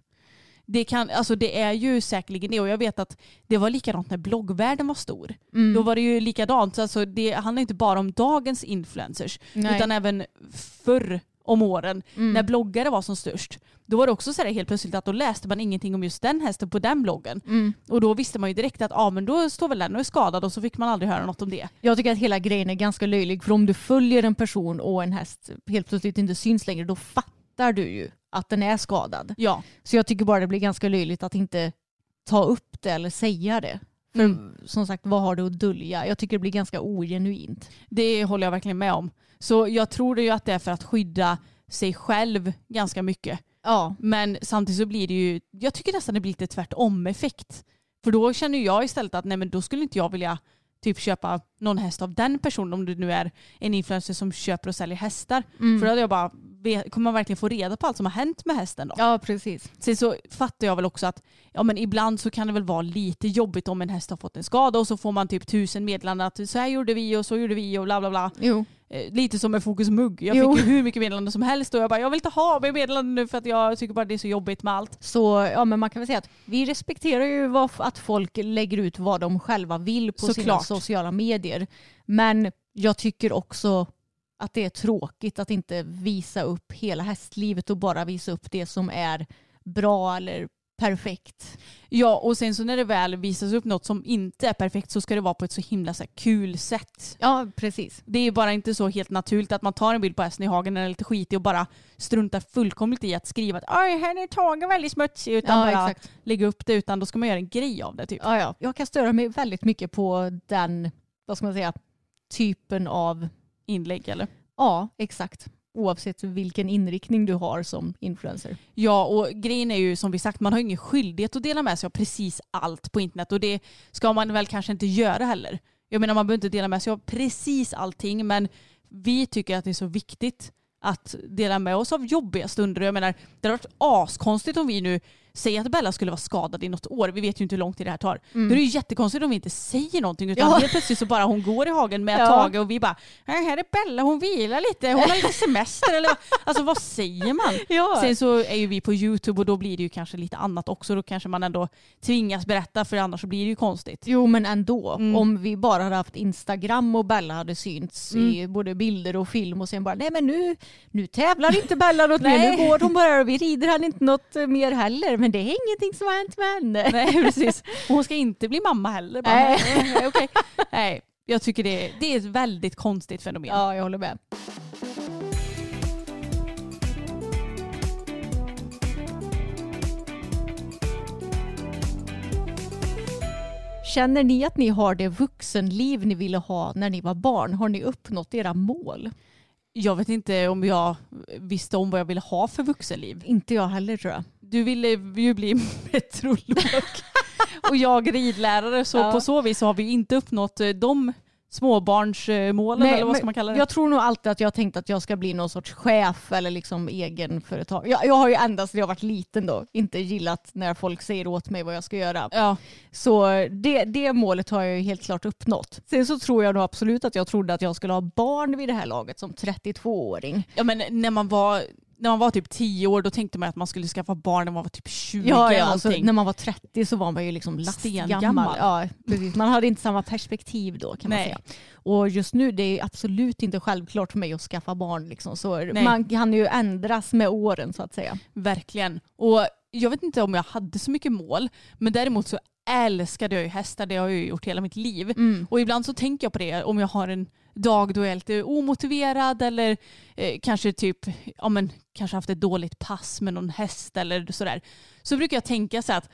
Det, kan, alltså det är ju säkerligen det och jag vet att det var likadant när bloggvärlden var stor. Mm. Då var det ju likadant. Alltså det handlar inte bara om dagens influencers Nej. utan även förr om åren Mm. när bloggare var som störst. Då var det också så här helt plötsligt att då läste man ingenting om just den hästen på den bloggen. Mm. Och då visste man ju direkt att ah, men då står väl den och är skadad och så fick man aldrig höra något om det. Jag tycker att hela grejen är ganska löjlig för om du följer en person och en häst helt plötsligt inte syns längre då fattar du ju att den är skadad. Ja. Så jag tycker bara det blir ganska löjligt att inte ta upp det eller säga det. För Mm. som sagt, vad har du att dölja? Jag tycker det blir ganska ogenuint. Det håller jag verkligen med om. Så jag tror det ju att det är för att skydda sig själv ganska mycket. Ja, Men samtidigt så blir det ju, jag tycker nästan det blir lite tvärtom effekt. För då känner jag istället att nej men då skulle inte jag vilja typ köpa någon häst av den personen om det nu är en influencer som köper och säljer hästar. Mm. För då hade jag bara, kommer man verkligen få reda på allt som har hänt med hästen då? ja precis. Sen så fattar jag väl också att ja, men ibland så kan det väl vara lite jobbigt om en häst har fått en skada och så får man typ tusen meddelanden att så här gjorde vi och så gjorde vi och bla bla bla. Jo. Eh, lite som en Fokus Mugg. Jag Jo. fick ju hur mycket meddelanden som helst och jag bara jag vill inte ha mer meddelanden nu för att jag tycker bara det är så jobbigt med allt. Så ja, men man kan väl säga att vi respekterar ju vad, att folk lägger ut vad de själva vill på sina Såklart. sociala medier. Men jag tycker också att det är tråkigt att inte visa upp hela hästlivet och bara visa upp det som är bra eller perfekt. Ja och sen så när det väl visas upp något som inte är perfekt så ska det vara på ett så himla så här, kul sätt. Ja, precis. Det är bara inte så helt naturligt att man tar en bild på hästen i hagen den är lite skitig och bara struntar fullkomligt i att skriva att oj här är tagen väldigt smutsig utan Ja, bara exakt. lägga upp det utan då ska man göra en grej av det typ. Ja, ja. Jag kan störa mig väldigt mycket på den, vad ska man säga, typen av, Inlägg eller? ja exakt. Oavsett vilken inriktning du har som influencer. Ja och grejen är ju som vi sagt man har ingen skyldighet att dela med sig av precis allt på internet och det ska man väl kanske inte göra heller. Jag menar man behöver inte dela med sig av precis allting men vi tycker att det är så viktigt att dela med oss av jobbiga stunder. Jag menar, det hade varit askonstigt om vi nu säger att Bella skulle vara skadad i något år. Vi vet ju inte hur lång tid det här tar. Då är det ju jättekonstigt om vi inte säger någonting utan Ja. helt plötsligt så bara hon går i hagen med <laughs> Ja. Tage och vi bara "Äh, här är Bella, hon vilar lite, hon har lite semester eller vad? Alltså vad säger man? <laughs> Ja. Sen så är ju vi på YouTube och då blir det ju kanske lite annat också. Då kanske man ändå tvingas berätta för annars så blir det ju konstigt. Jo men ändå. Mm. Om vi bara hade haft Instagram och Bella hade synts i Mm. både bilder och film och sen bara nej men nu, nu tävlar inte Bella något mer. Nu går hon bara och vi rider henne inte något mer heller men det är ingenting som har hänt med henne. Nej precis. Hon ska inte bli mamma heller. Bara, nej. <laughs> Eh, nej, okay. nej, jag tycker det är, det är ett väldigt konstigt fenomen. Ja, jag håller med. Känner ni att ni har det vuxenliv ni ville ha när ni var barn? Har ni uppnått era mål? Jag vet inte om jag visste om vad jag ville ha för vuxenliv. Inte jag heller tror jag. Du ville ju bli <laughs> meteorolog <laughs> och jag ridlärare så Ja. på så vis så har vi inte uppnått eh, de småbarnsmålen Nej, eller vad ska man kalla det? Jag tror nog alltid att jag har tänkt att jag ska bli någon sorts chef eller liksom egenföretag. Jag, jag har ju ända sedan jag varit liten då inte gillat när folk säger åt mig vad jag ska göra. Ja, Så det, det målet har jag ju helt klart uppnått. Sen så tror jag nog absolut att jag trodde att jag skulle ha barn vid det här laget som 32-åring. ja men när man var när man var typ 10 år då tänkte man att man skulle skaffa barn när man var typ 20 Ja, ja alltså, när man var 30 så var man ju liksom lastgammal. Ja, precis. Man hade inte samma perspektiv då kan man Nej. säga. Och just nu det är absolut inte självklart för mig att skaffa barn. Liksom. Så Nej. man kan ju ändras med åren så att säga. Verkligen. Och jag vet inte om jag hade så mycket mål men däremot så älskade jag ju hästar. Det har jag ju gjort hela mitt liv. Mm. Och ibland så tänker jag på det om jag har en dag då jag är lite omotiverad eller eh, kanske typ, ja men kanske haft ett dåligt pass med någon häst eller sådär. Så brukar jag tänka så att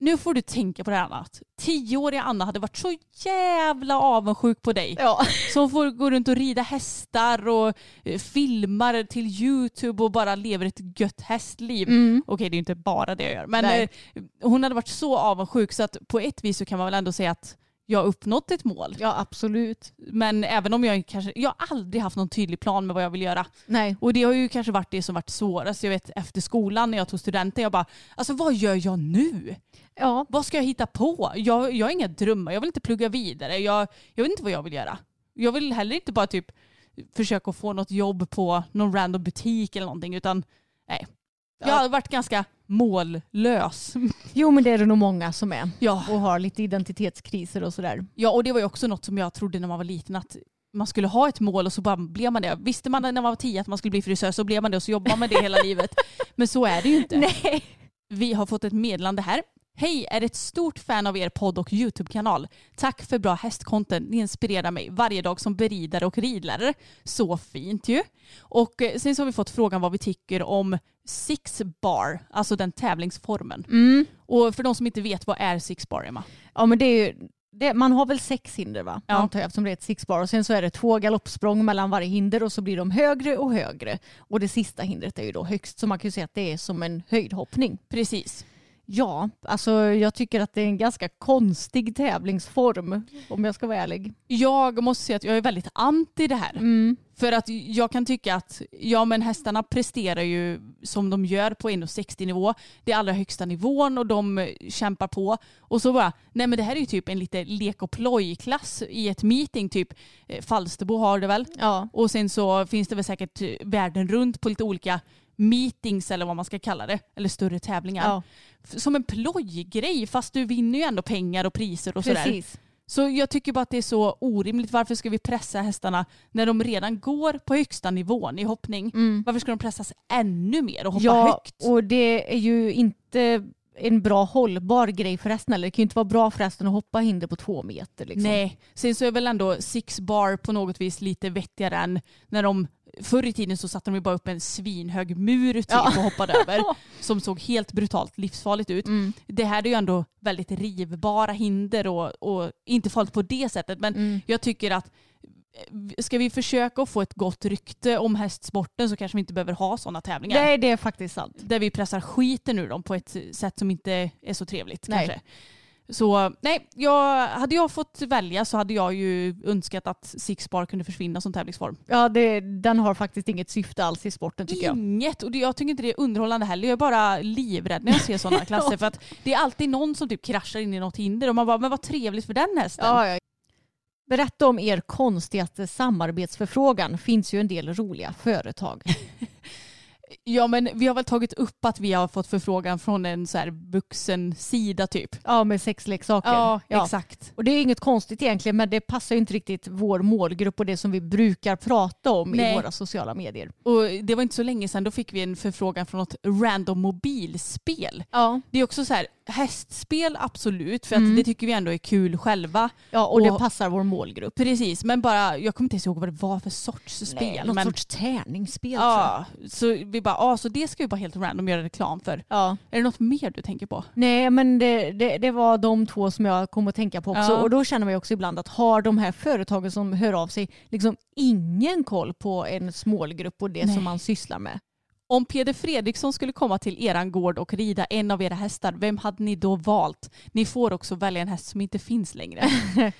nu får du tänka på det här Anna. Tioåriga Anna hade varit så jävla avundsjuk på dig. Ja. Som får gå runt och rida hästar och eh, filmar till YouTube och bara lever ett gött hästliv. Mm. Okej det är inte bara det jag gör. Men Nej. eh, hon hade varit så avundsjuk så att på ett vis så kan man väl ändå säga att jag har uppnått ett mål. ja, absolut. Men även om jag kanske, jag har aldrig haft någon tydlig plan med vad jag vill göra. Nej. Och det har ju kanske varit det som varit svårast. Jag vet efter skolan när jag tog studenten, jag bara, alltså vad gör jag nu? Ja. Vad ska jag hitta på? Jag, jag har inga drömmar, jag vill inte plugga vidare. Jag, jag vet inte vad jag vill göra. Jag vill heller inte bara typ försöka få något jobb på någon random butik eller någonting utan nej. Jag har varit ganska mållös. Jo men det är det nog många som är. Ja. Och har lite identitetskriser och sådär. Ja och det var ju också något som jag trodde när man var liten att man skulle ha ett mål och så bara blev man det. Visste man när man var tio att man skulle bli frisör så blev man det och så jobbar man med det hela <laughs> livet. Men så är det ju inte. Nej. Vi har fått ett meddelande här. Hej, är ett stort fan av er podd och YouTube-kanal. Tack för bra hästcontent. Ni inspirerar mig varje dag som beridare och ridlärare. Så fint ju. Och eh, sen så har vi fått frågan vad vi tycker om six bar, alltså den tävlingsformen. Mm. Och för de som inte vet, vad är six bar, Emma? Ja men det är ju, det, man har väl sex hinder va? Ja. Antar jag eftersom det är ett sixbar. Och sen så är det två galoppsprång mellan varje hinder och så blir de högre och högre. Och det sista hindret är ju då högst så man kan ju säga att det är som en höjdhoppning. Precis. Ja, alltså jag tycker att det är en ganska konstig tävlingsform om jag ska vara ärlig. Jag måste säga att jag är väldigt anti det här. Mm. För att jag kan tycka att ja men hästarna presterar ju som de gör på 1,60 nivå. Det är allra högsta nivån och de kämpar på. Och så bara, nej men det här är ju typ en lite lek och plojklass i ett meeting. Typ eh, Falsterbo har det väl. Ja. Och sen så finns det väl säkert världen runt på lite olika meetings eller vad man ska kalla det. Eller större tävlingar. ja, Som en plojgrej fast du vinner ju ändå pengar och priser och sådär. precis. Så jag tycker bara att det är så orimligt. Varför ska vi pressa hästarna när de redan går på högsta nivån i hoppning? Mm. Varför ska de pressas ännu mer och hoppa Ja, högt? och det är ju inte en bra hållbar grej för hästen. Eller det kan ju inte vara bra för hästen att hoppa hinder på två meter. Liksom. Nej, sen så är väl ändå six bar på något vis lite vettigare än när de Förr i tiden så satte de ju bara upp en svinhög mur typ Ja. och hoppade över. <laughs> Som såg helt brutalt livsfarligt ut. Mm. Det här är ju ändå väldigt rivbara hinder och, och inte farligt på det sättet. Men Mm. jag tycker att eh, ska vi försöka få ett gott rykte om hästsporten så kanske vi inte behöver ha sådana tävlingar. Nej, det är faktiskt sant. Där vi pressar skiten ur dem på ett sätt som inte är så trevligt Nej. kanske. Så nej, jag, hade jag fått välja så hade jag ju önskat att Six Bar kunde försvinna som tävlingsform. Ja, det, den har faktiskt inget syfte alls i sporten tycker jag. Inget, och det, jag tycker inte det är underhållande heller. Jag är bara livrädd när jag ser sådana <laughs> klasser. För att det är alltid någon som typ kraschar in i något hinder och man bara, men vad trevligt för den hästen. Ja, ja. Berätta om er konstigaste samarbetsförfrågan. Finns ju en del roliga företag. <laughs> Ja men vi har väl tagit upp att vi har fått förfrågan från en så här vuxen sida typ. Ja, med sexleksaker. Ja, Ja. exakt. Och det är inget konstigt egentligen, men det passar ju inte riktigt vår målgrupp och det som vi brukar prata om Nej. i våra sociala medier. Och det var inte så länge sedan då fick vi en förfrågan från något random mobilspel. Ja. Det är också så här, hästspel absolut, för att det tycker vi ändå är kul själva. Ja, och, det Och- passar vår målgrupp. Precis, men bara, jag kommer inte ens ihåg vad det var för sorts spel. något men, sorts tärningsspel ja, så vi bara, ja, så det ska vi bara helt random göra reklam för. Ja. Är det något mer du tänker på? Nej men det, det, det var de två som jag kom att tänka på också. Ja. Och då känner man ju också ibland att har de här företagen som hör av sig liksom ingen koll på en målgrupp och det Nej. som man sysslar med. Om Peder Fredriksson skulle komma till eran gård och rida en av era hästar, vem hade ni då valt? Ni får också välja en häst som inte finns längre. <laughs>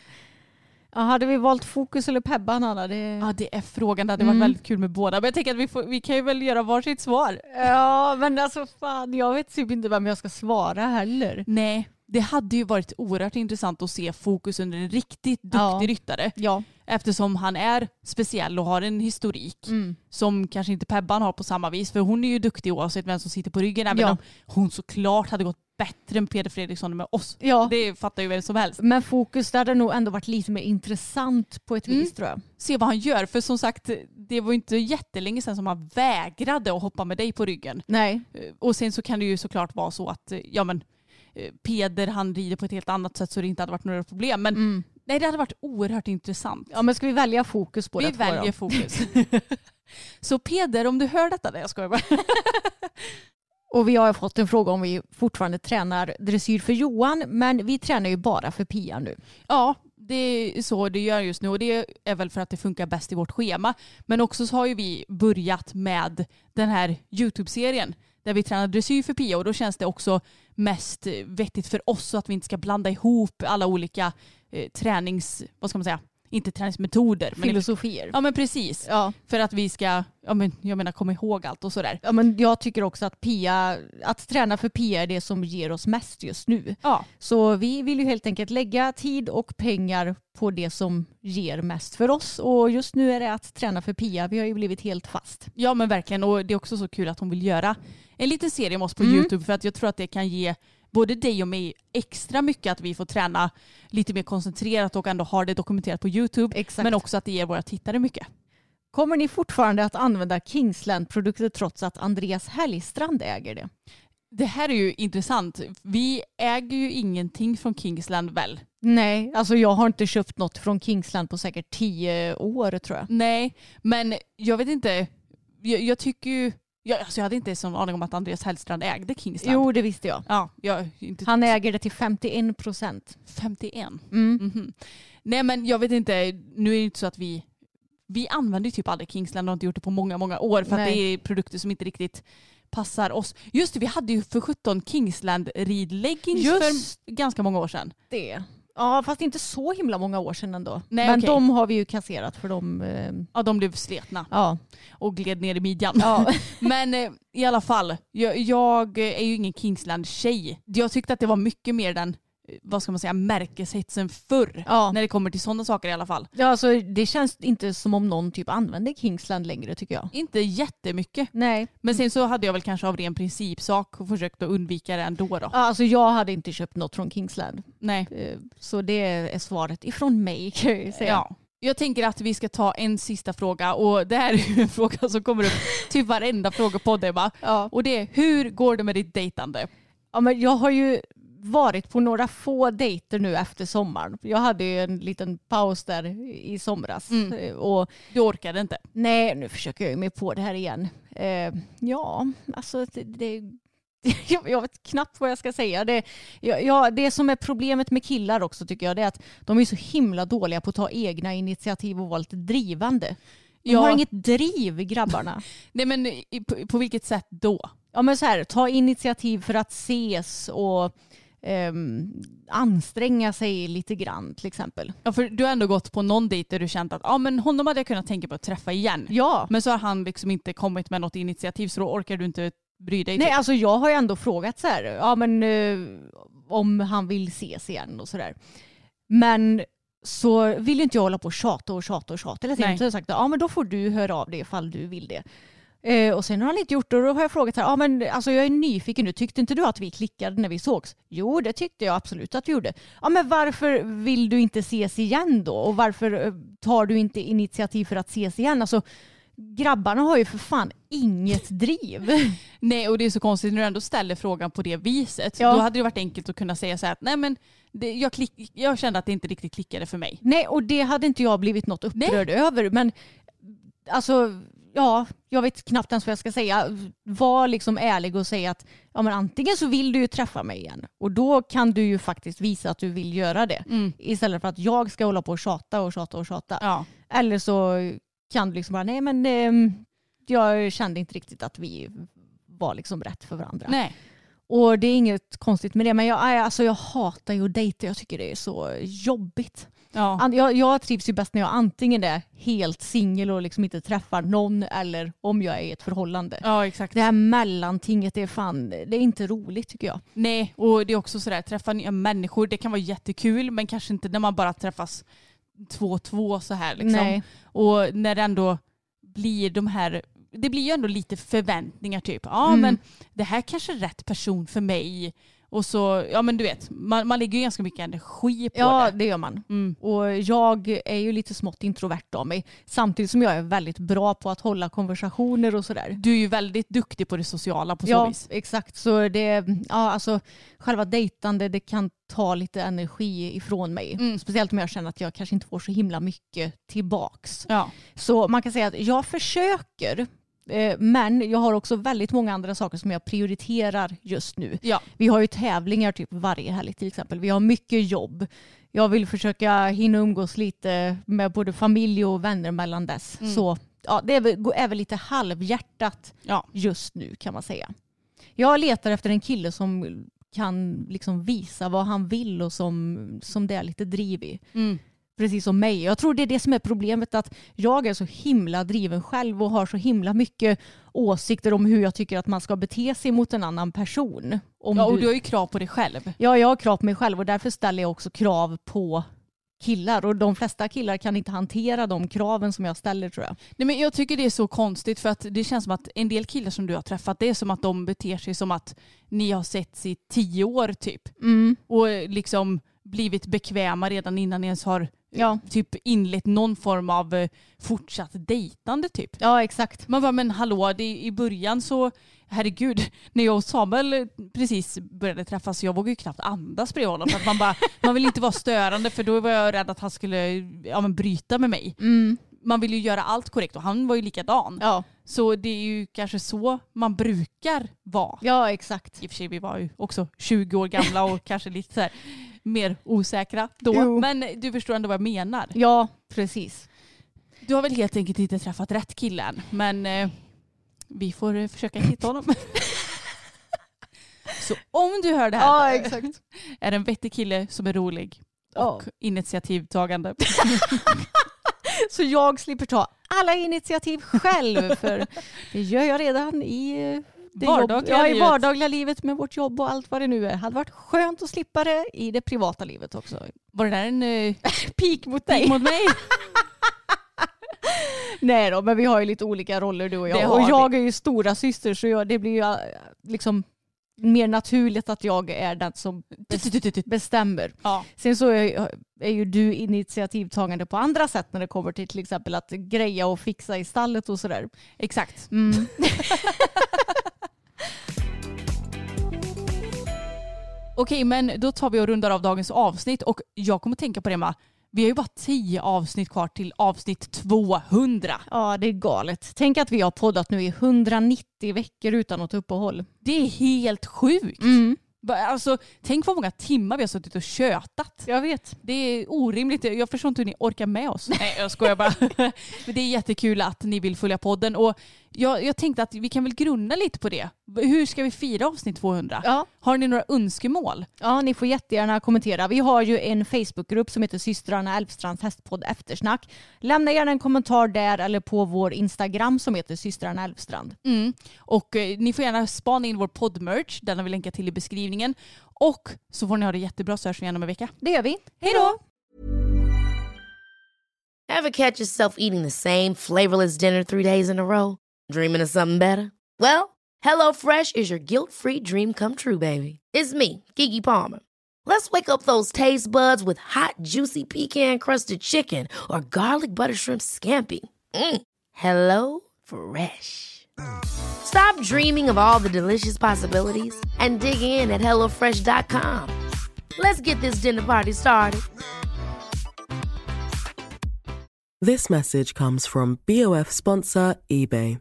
Ja, hade vi valt Fokus eller Pebban Anna? Det... Ja det är frågan, det hade varit Mm. väldigt kul med båda. Men jag tänker att vi, får, vi kan ju väl göra varsitt svar. Ja men alltså fan jag vet typ inte vem jag ska svara heller. Nej, det hade ju varit oerhört intressant att se fokus under en riktigt duktig Ja. ryttare. Ja. Eftersom han är speciell och har en historik Mm. som kanske inte Pebban har på samma vis. För hon är ju duktig oavsett vem som sitter på ryggen. Även Ja. om hon såklart hade gått bättre än Peder Fredriksson med oss. Ja. Det fattar ju vem som helst. Men Fokus det hade nog ändå varit lite mer intressant på ett Mm. vis tror jag. Se vad han gör. För som sagt, det var ju inte jättelänge sedan som han vägrade att hoppa med dig på ryggen. Nej. Eh, Och sen så kan det ju såklart vara så att eh, ja, men, Peder han rider på ett helt annat sätt så det inte hade varit några problem. Men Mm. nej, det hade varit oerhört intressant. Ja men ska vi välja Fokus på Vi det då? väljer fokus. <laughs> så Peder, om du hör detta, nej jag skojar bara. <laughs> Och vi har fått en fråga om vi fortfarande tränar dressyr för Johan men vi tränar ju bara för Pia nu. Ja, det är så det gör just nu och det är väl för att det funkar bäst i vårt schema. Men också så har ju vi börjat med den här YouTube-serien där vi tränar dressyr för Pia och då känns det också mest eh, vettigt för oss så att vi inte ska blanda ihop alla olika eh, tränings, vad ska man säga, inte träningsmetoder. Men Filosofier. ja men precis. Ja. För att vi ska, ja men jag menar komma ihåg allt och sådär. ja men jag tycker också att Pia, att träna för Pia är det som ger oss mest just nu. Ja, Så vi vill ju helt enkelt lägga tid och pengar på det som ger mest för oss och just nu är det att träna för Pia. Vi har ju blivit helt fast. Ja men verkligen och det är också så kul att hon vill göra en liten serie med oss på Mm. YouTube för att jag tror att det kan ge både dig och mig extra mycket att vi får träna lite mer koncentrerat och ändå har det dokumenterat på YouTube. Exakt. Men också att det ger våra tittare mycket. Kommer ni fortfarande att använda Kingsland-produkter trots att Andreas Hellstrand äger det? Det här är ju intressant. Vi äger ju ingenting från Kingsland väl? Nej, alltså jag har inte köpt något från Kingsland på säkert tio år tror jag. Nej, men jag vet inte. Jag, jag tycker ju... Jag, alltså jag hade inte en aning om att Andreas Hellstrand ägde Kingsland. Jo, det visste jag. Ja, jag, inte Han äger det till 51 procent. 51. Mm. Mhm. Nej men jag vet inte, nu är det inte så att vi vi använder ju typ aldrig Kingsland och har inte gjort det på många, många år för att Nej. det är produkter som inte riktigt passar oss. Just det, vi hade ju för 17 Kingsland ridleggings för ganska många år sedan. det. Ja, fast inte så himla många år sedan ändå. Nej, Men okej. de har vi ju kasserat för de... Eh, Ja, de blev sletna ja. och gled ner i midjan. ja. <laughs> Men eh, i alla fall, jag, jag är ju ingen Kingsland-tjej. Jag tyckte att det var mycket mer den, vad ska man säga, märkeshetsen förr. ja. När det kommer till sådana saker i alla fall. Ja, alltså, det känns inte som om någon typ använder Kingsland längre tycker jag. Inte jättemycket. Nej, Men sen så hade jag väl kanske av ren principsak försökt att undvika det ändå då. ja, alltså jag hade inte köpt något från Kingsland. Nej. Eh, Så det är svaret ifrån mig kan jag säga. Ja. Jag tänker att vi ska ta en sista fråga och det här är ju en fråga som kommer upp till varenda frågepodd Ebba. Ja. Och det är hur går det med ditt dejtande? Ja, men jag har ju varit på några få dejter nu efter sommaren. Jag hade ju en liten paus där i somras. Mm. Eh, Och Du orkade inte? nej, nu försöker jag ju mig på det här igen. Eh, ja, alltså det, det <laughs> jag vet knappt vad jag ska säga. Det, ja, ja, det som är problemet med killar också tycker jag det är att de är så himla dåliga på att ta egna initiativ och vara lite drivande. De Ja. har inget driv grabbarna. <laughs> Nej men på, på vilket sätt då? Ja men så här, ta initiativ för att ses och ehm, anstränga sig lite grann till exempel. Ja, för du har ändå gått på någon dejt där du känt att ah, men honom hade jag kunnat tänka på att träffa igen. Ja. Men så har han liksom inte kommit med något initiativ så då orkar du inte bry dig. Nej typ. alltså jag har ju ändå frågat så här, ja men eh, om han vill ses igen och sådär. Men så vill ju inte jag hålla på och tjata och tjata och tjata hela tiden. Så jag har sagt, ja men då får du höra av dig ifall du vill det. Eh, och sen har han inte gjort det och då har jag frågat här, ja men alltså jag är nyfiken nu, tyckte inte du att vi klickade när vi sågs? Jo det tyckte jag absolut att vi gjorde. Ja men varför vill du inte ses igen då? Och varför eh, tar du inte initiativ för att ses igen? Alltså grabbarna har ju för fan inget driv. <laughs> Nej och det är så konstigt när du ändå ställer frågan på det viset. Ja. Då hade det varit enkelt att kunna säga så här att nej men det, jag, klick, jag kände att det inte riktigt klickade för mig. Nej, och det hade inte jag blivit något upprörd över. Men alltså, ja, jag vet knappt ens vad jag ska säga. Var liksom ärlig och säga att ja, men antingen så vill du ju träffa mig igen och då kan du ju faktiskt visa att du vill göra det. Istället för att jag ska hålla på och tjata och tjata och tjata. Ja. Eller så kan du liksom bara, nej men ehm, jag kände inte riktigt att vi var liksom rätt för varandra. Nej. Och det är inget konstigt med det, men jag, alltså, jag hatar ju att dejta. Jag tycker det är så jobbigt. Ja. Jag, jag trivs ju bäst när jag antingen är helt singel och liksom inte träffar någon eller om jag är i ett förhållande. ja exakt. Det här mellantinget det är fan, det är inte roligt tycker jag. Nej och det är också sådär träffa nya människor det kan vara jättekul men kanske inte när man bara träffas två och två så här liksom. Nej. Och när det ändå blir de här det blir ju ändå lite förväntningar typ. Ja Mm. men det här kanske är rätt person för mig. Och så, ja men du vet, man, man lägger ju ganska mycket energi på Ja, det. det gör man. Mm. Och jag är ju lite smått introvert av mig. Samtidigt som jag är väldigt bra på att hålla konversationer och sådär. Du är ju väldigt duktig på det sociala på så Ja, vis. exakt. Så det, ja, alltså, själva dejtande det kan ta lite energi ifrån mig. Mm. Speciellt om jag känner att jag kanske inte får så himla mycket tillbaks. Ja. Så man kan säga att jag försöker. Eh, Men jag har också väldigt många andra saker som jag prioriterar just nu. Ja. Vi har ju tävlingar typ varje helg till exempel. Vi har mycket jobb. Jag vill försöka hinna umgås lite med både familj och vänner mellan dess. Mm. Så ja, det är väl, är väl lite halvhjärtat Ja. just nu kan man säga. Jag letar efter en kille som kan liksom visa vad han vill och som, som det är lite driv i. Mm. Precis som mig. Jag tror det är det som är problemet att jag är så himla driven själv och har så himla mycket åsikter om hur jag tycker att man ska bete sig mot en annan person. Om ja och du... du har ju krav på dig själv. Ja, jag har krav på mig själv och därför ställer jag också krav på killar och de flesta killar kan inte hantera de kraven som jag ställer tror jag. Nej, men jag tycker det är så konstigt för att det känns som att en del killar som du har träffat det är som att de beter sig som att ni har setts i tio år typ. Och liksom blivit bekväma redan innan ni ens har Ja. typ inlett någon form av eh, fortsatt dejtande typ. Ja, exakt. Man bara men hallå, det, i början så, herregud, <laughs> när jag och Samuel precis började träffas, jag vågade ju knappt andas bredvid honom. För man, bara, <laughs> man vill inte vara störande för då var jag rädd att han skulle ja, men bryta med mig. Man vill ju göra allt korrekt och han var ju likadan. Ja, Så det är ju kanske så man brukar vara. ja exakt. I och för sig vi var ju också 20 år gamla och <laughs> kanske lite så här mer osäkra då. Jo. Men du förstår ändå vad jag menar. Ja, precis. Du har väl helt enkelt inte träffat rätt kille än. Men eh, vi får eh, försöka hitta honom. <laughs> Så om du hör det här Ja, exakt. <laughs> är det en vettig kille som är rolig och Ja. initiativtagande. <laughs> Så jag slipper ta alla initiativ själv för det gör jag redan i eh, det Vardagliga jobb, ja, i vardagliga livet med vårt jobb och allt vad det nu är. Det hade varit skönt att slippa det i det privata livet också. Var det där en eh, <laughs> Pik mot pik dig. mot mig? <laughs> Nej då, men vi har ju lite olika roller du och jag. Och jag är ju stora syster så jag, det blir ju eh, liksom mer naturligt att jag är den som bestämmer. Ja. Sen så är, är ju du initiativtagande på andra sätt när det kommer till till exempel att greja och fixa i stallet och sådär. Exakt. Mm. <laughs> Okej, men då tar vi och rundar av dagens avsnitt och jag kommer tänka på det med. Vi har ju bara tio avsnitt kvar till avsnitt 200. Ja, det är galet. Tänk att vi har poddat nu i 190 veckor utan något uppehåll. Det är helt sjukt. Ba- Alltså, tänk vad många timmar vi har suttit och tjötat. Jag vet. Det är orimligt. Jag förstår inte hur ni orkar med oss. Nej, jag skojar bara. <laughs> Men det är jättekul att ni vill följa podden. Och jag, jag tänkte att vi kan väl grunna lite på det. Hur ska vi fira avsnitt 200? Ja. Har ni några önskemål? Ja, ni får jättegärna kommentera. Vi har ju en Facebookgrupp som heter systrarna Älvstrands hästpodd eftersnack. Lämna gärna en kommentar där eller på vår Instagram som heter systrarna Älvstrand. Mm. Och eh, ni får gärna spana in vår poddmerch. Den har vi länkat till i beskrivningen. Och så får ni ha det jättebra så hörs vi igen om en vecka. Det gör vi. Hej då! Ever catch yourself eating the same flavorless dinner three days in a row? Dreaming of something better? Well, HelloFresh is your guilt free dream come true, baby. It's me, Gigi Palmer. Let's wake up those taste buds with hot, juicy pecan crusted chicken or garlic butter shrimp scampi. Mm. Hello Fresh. Stop dreaming of all the delicious possibilities and dig in at HelloFresh.com. Let's get this dinner party started. This message comes from BOF sponsor eBay.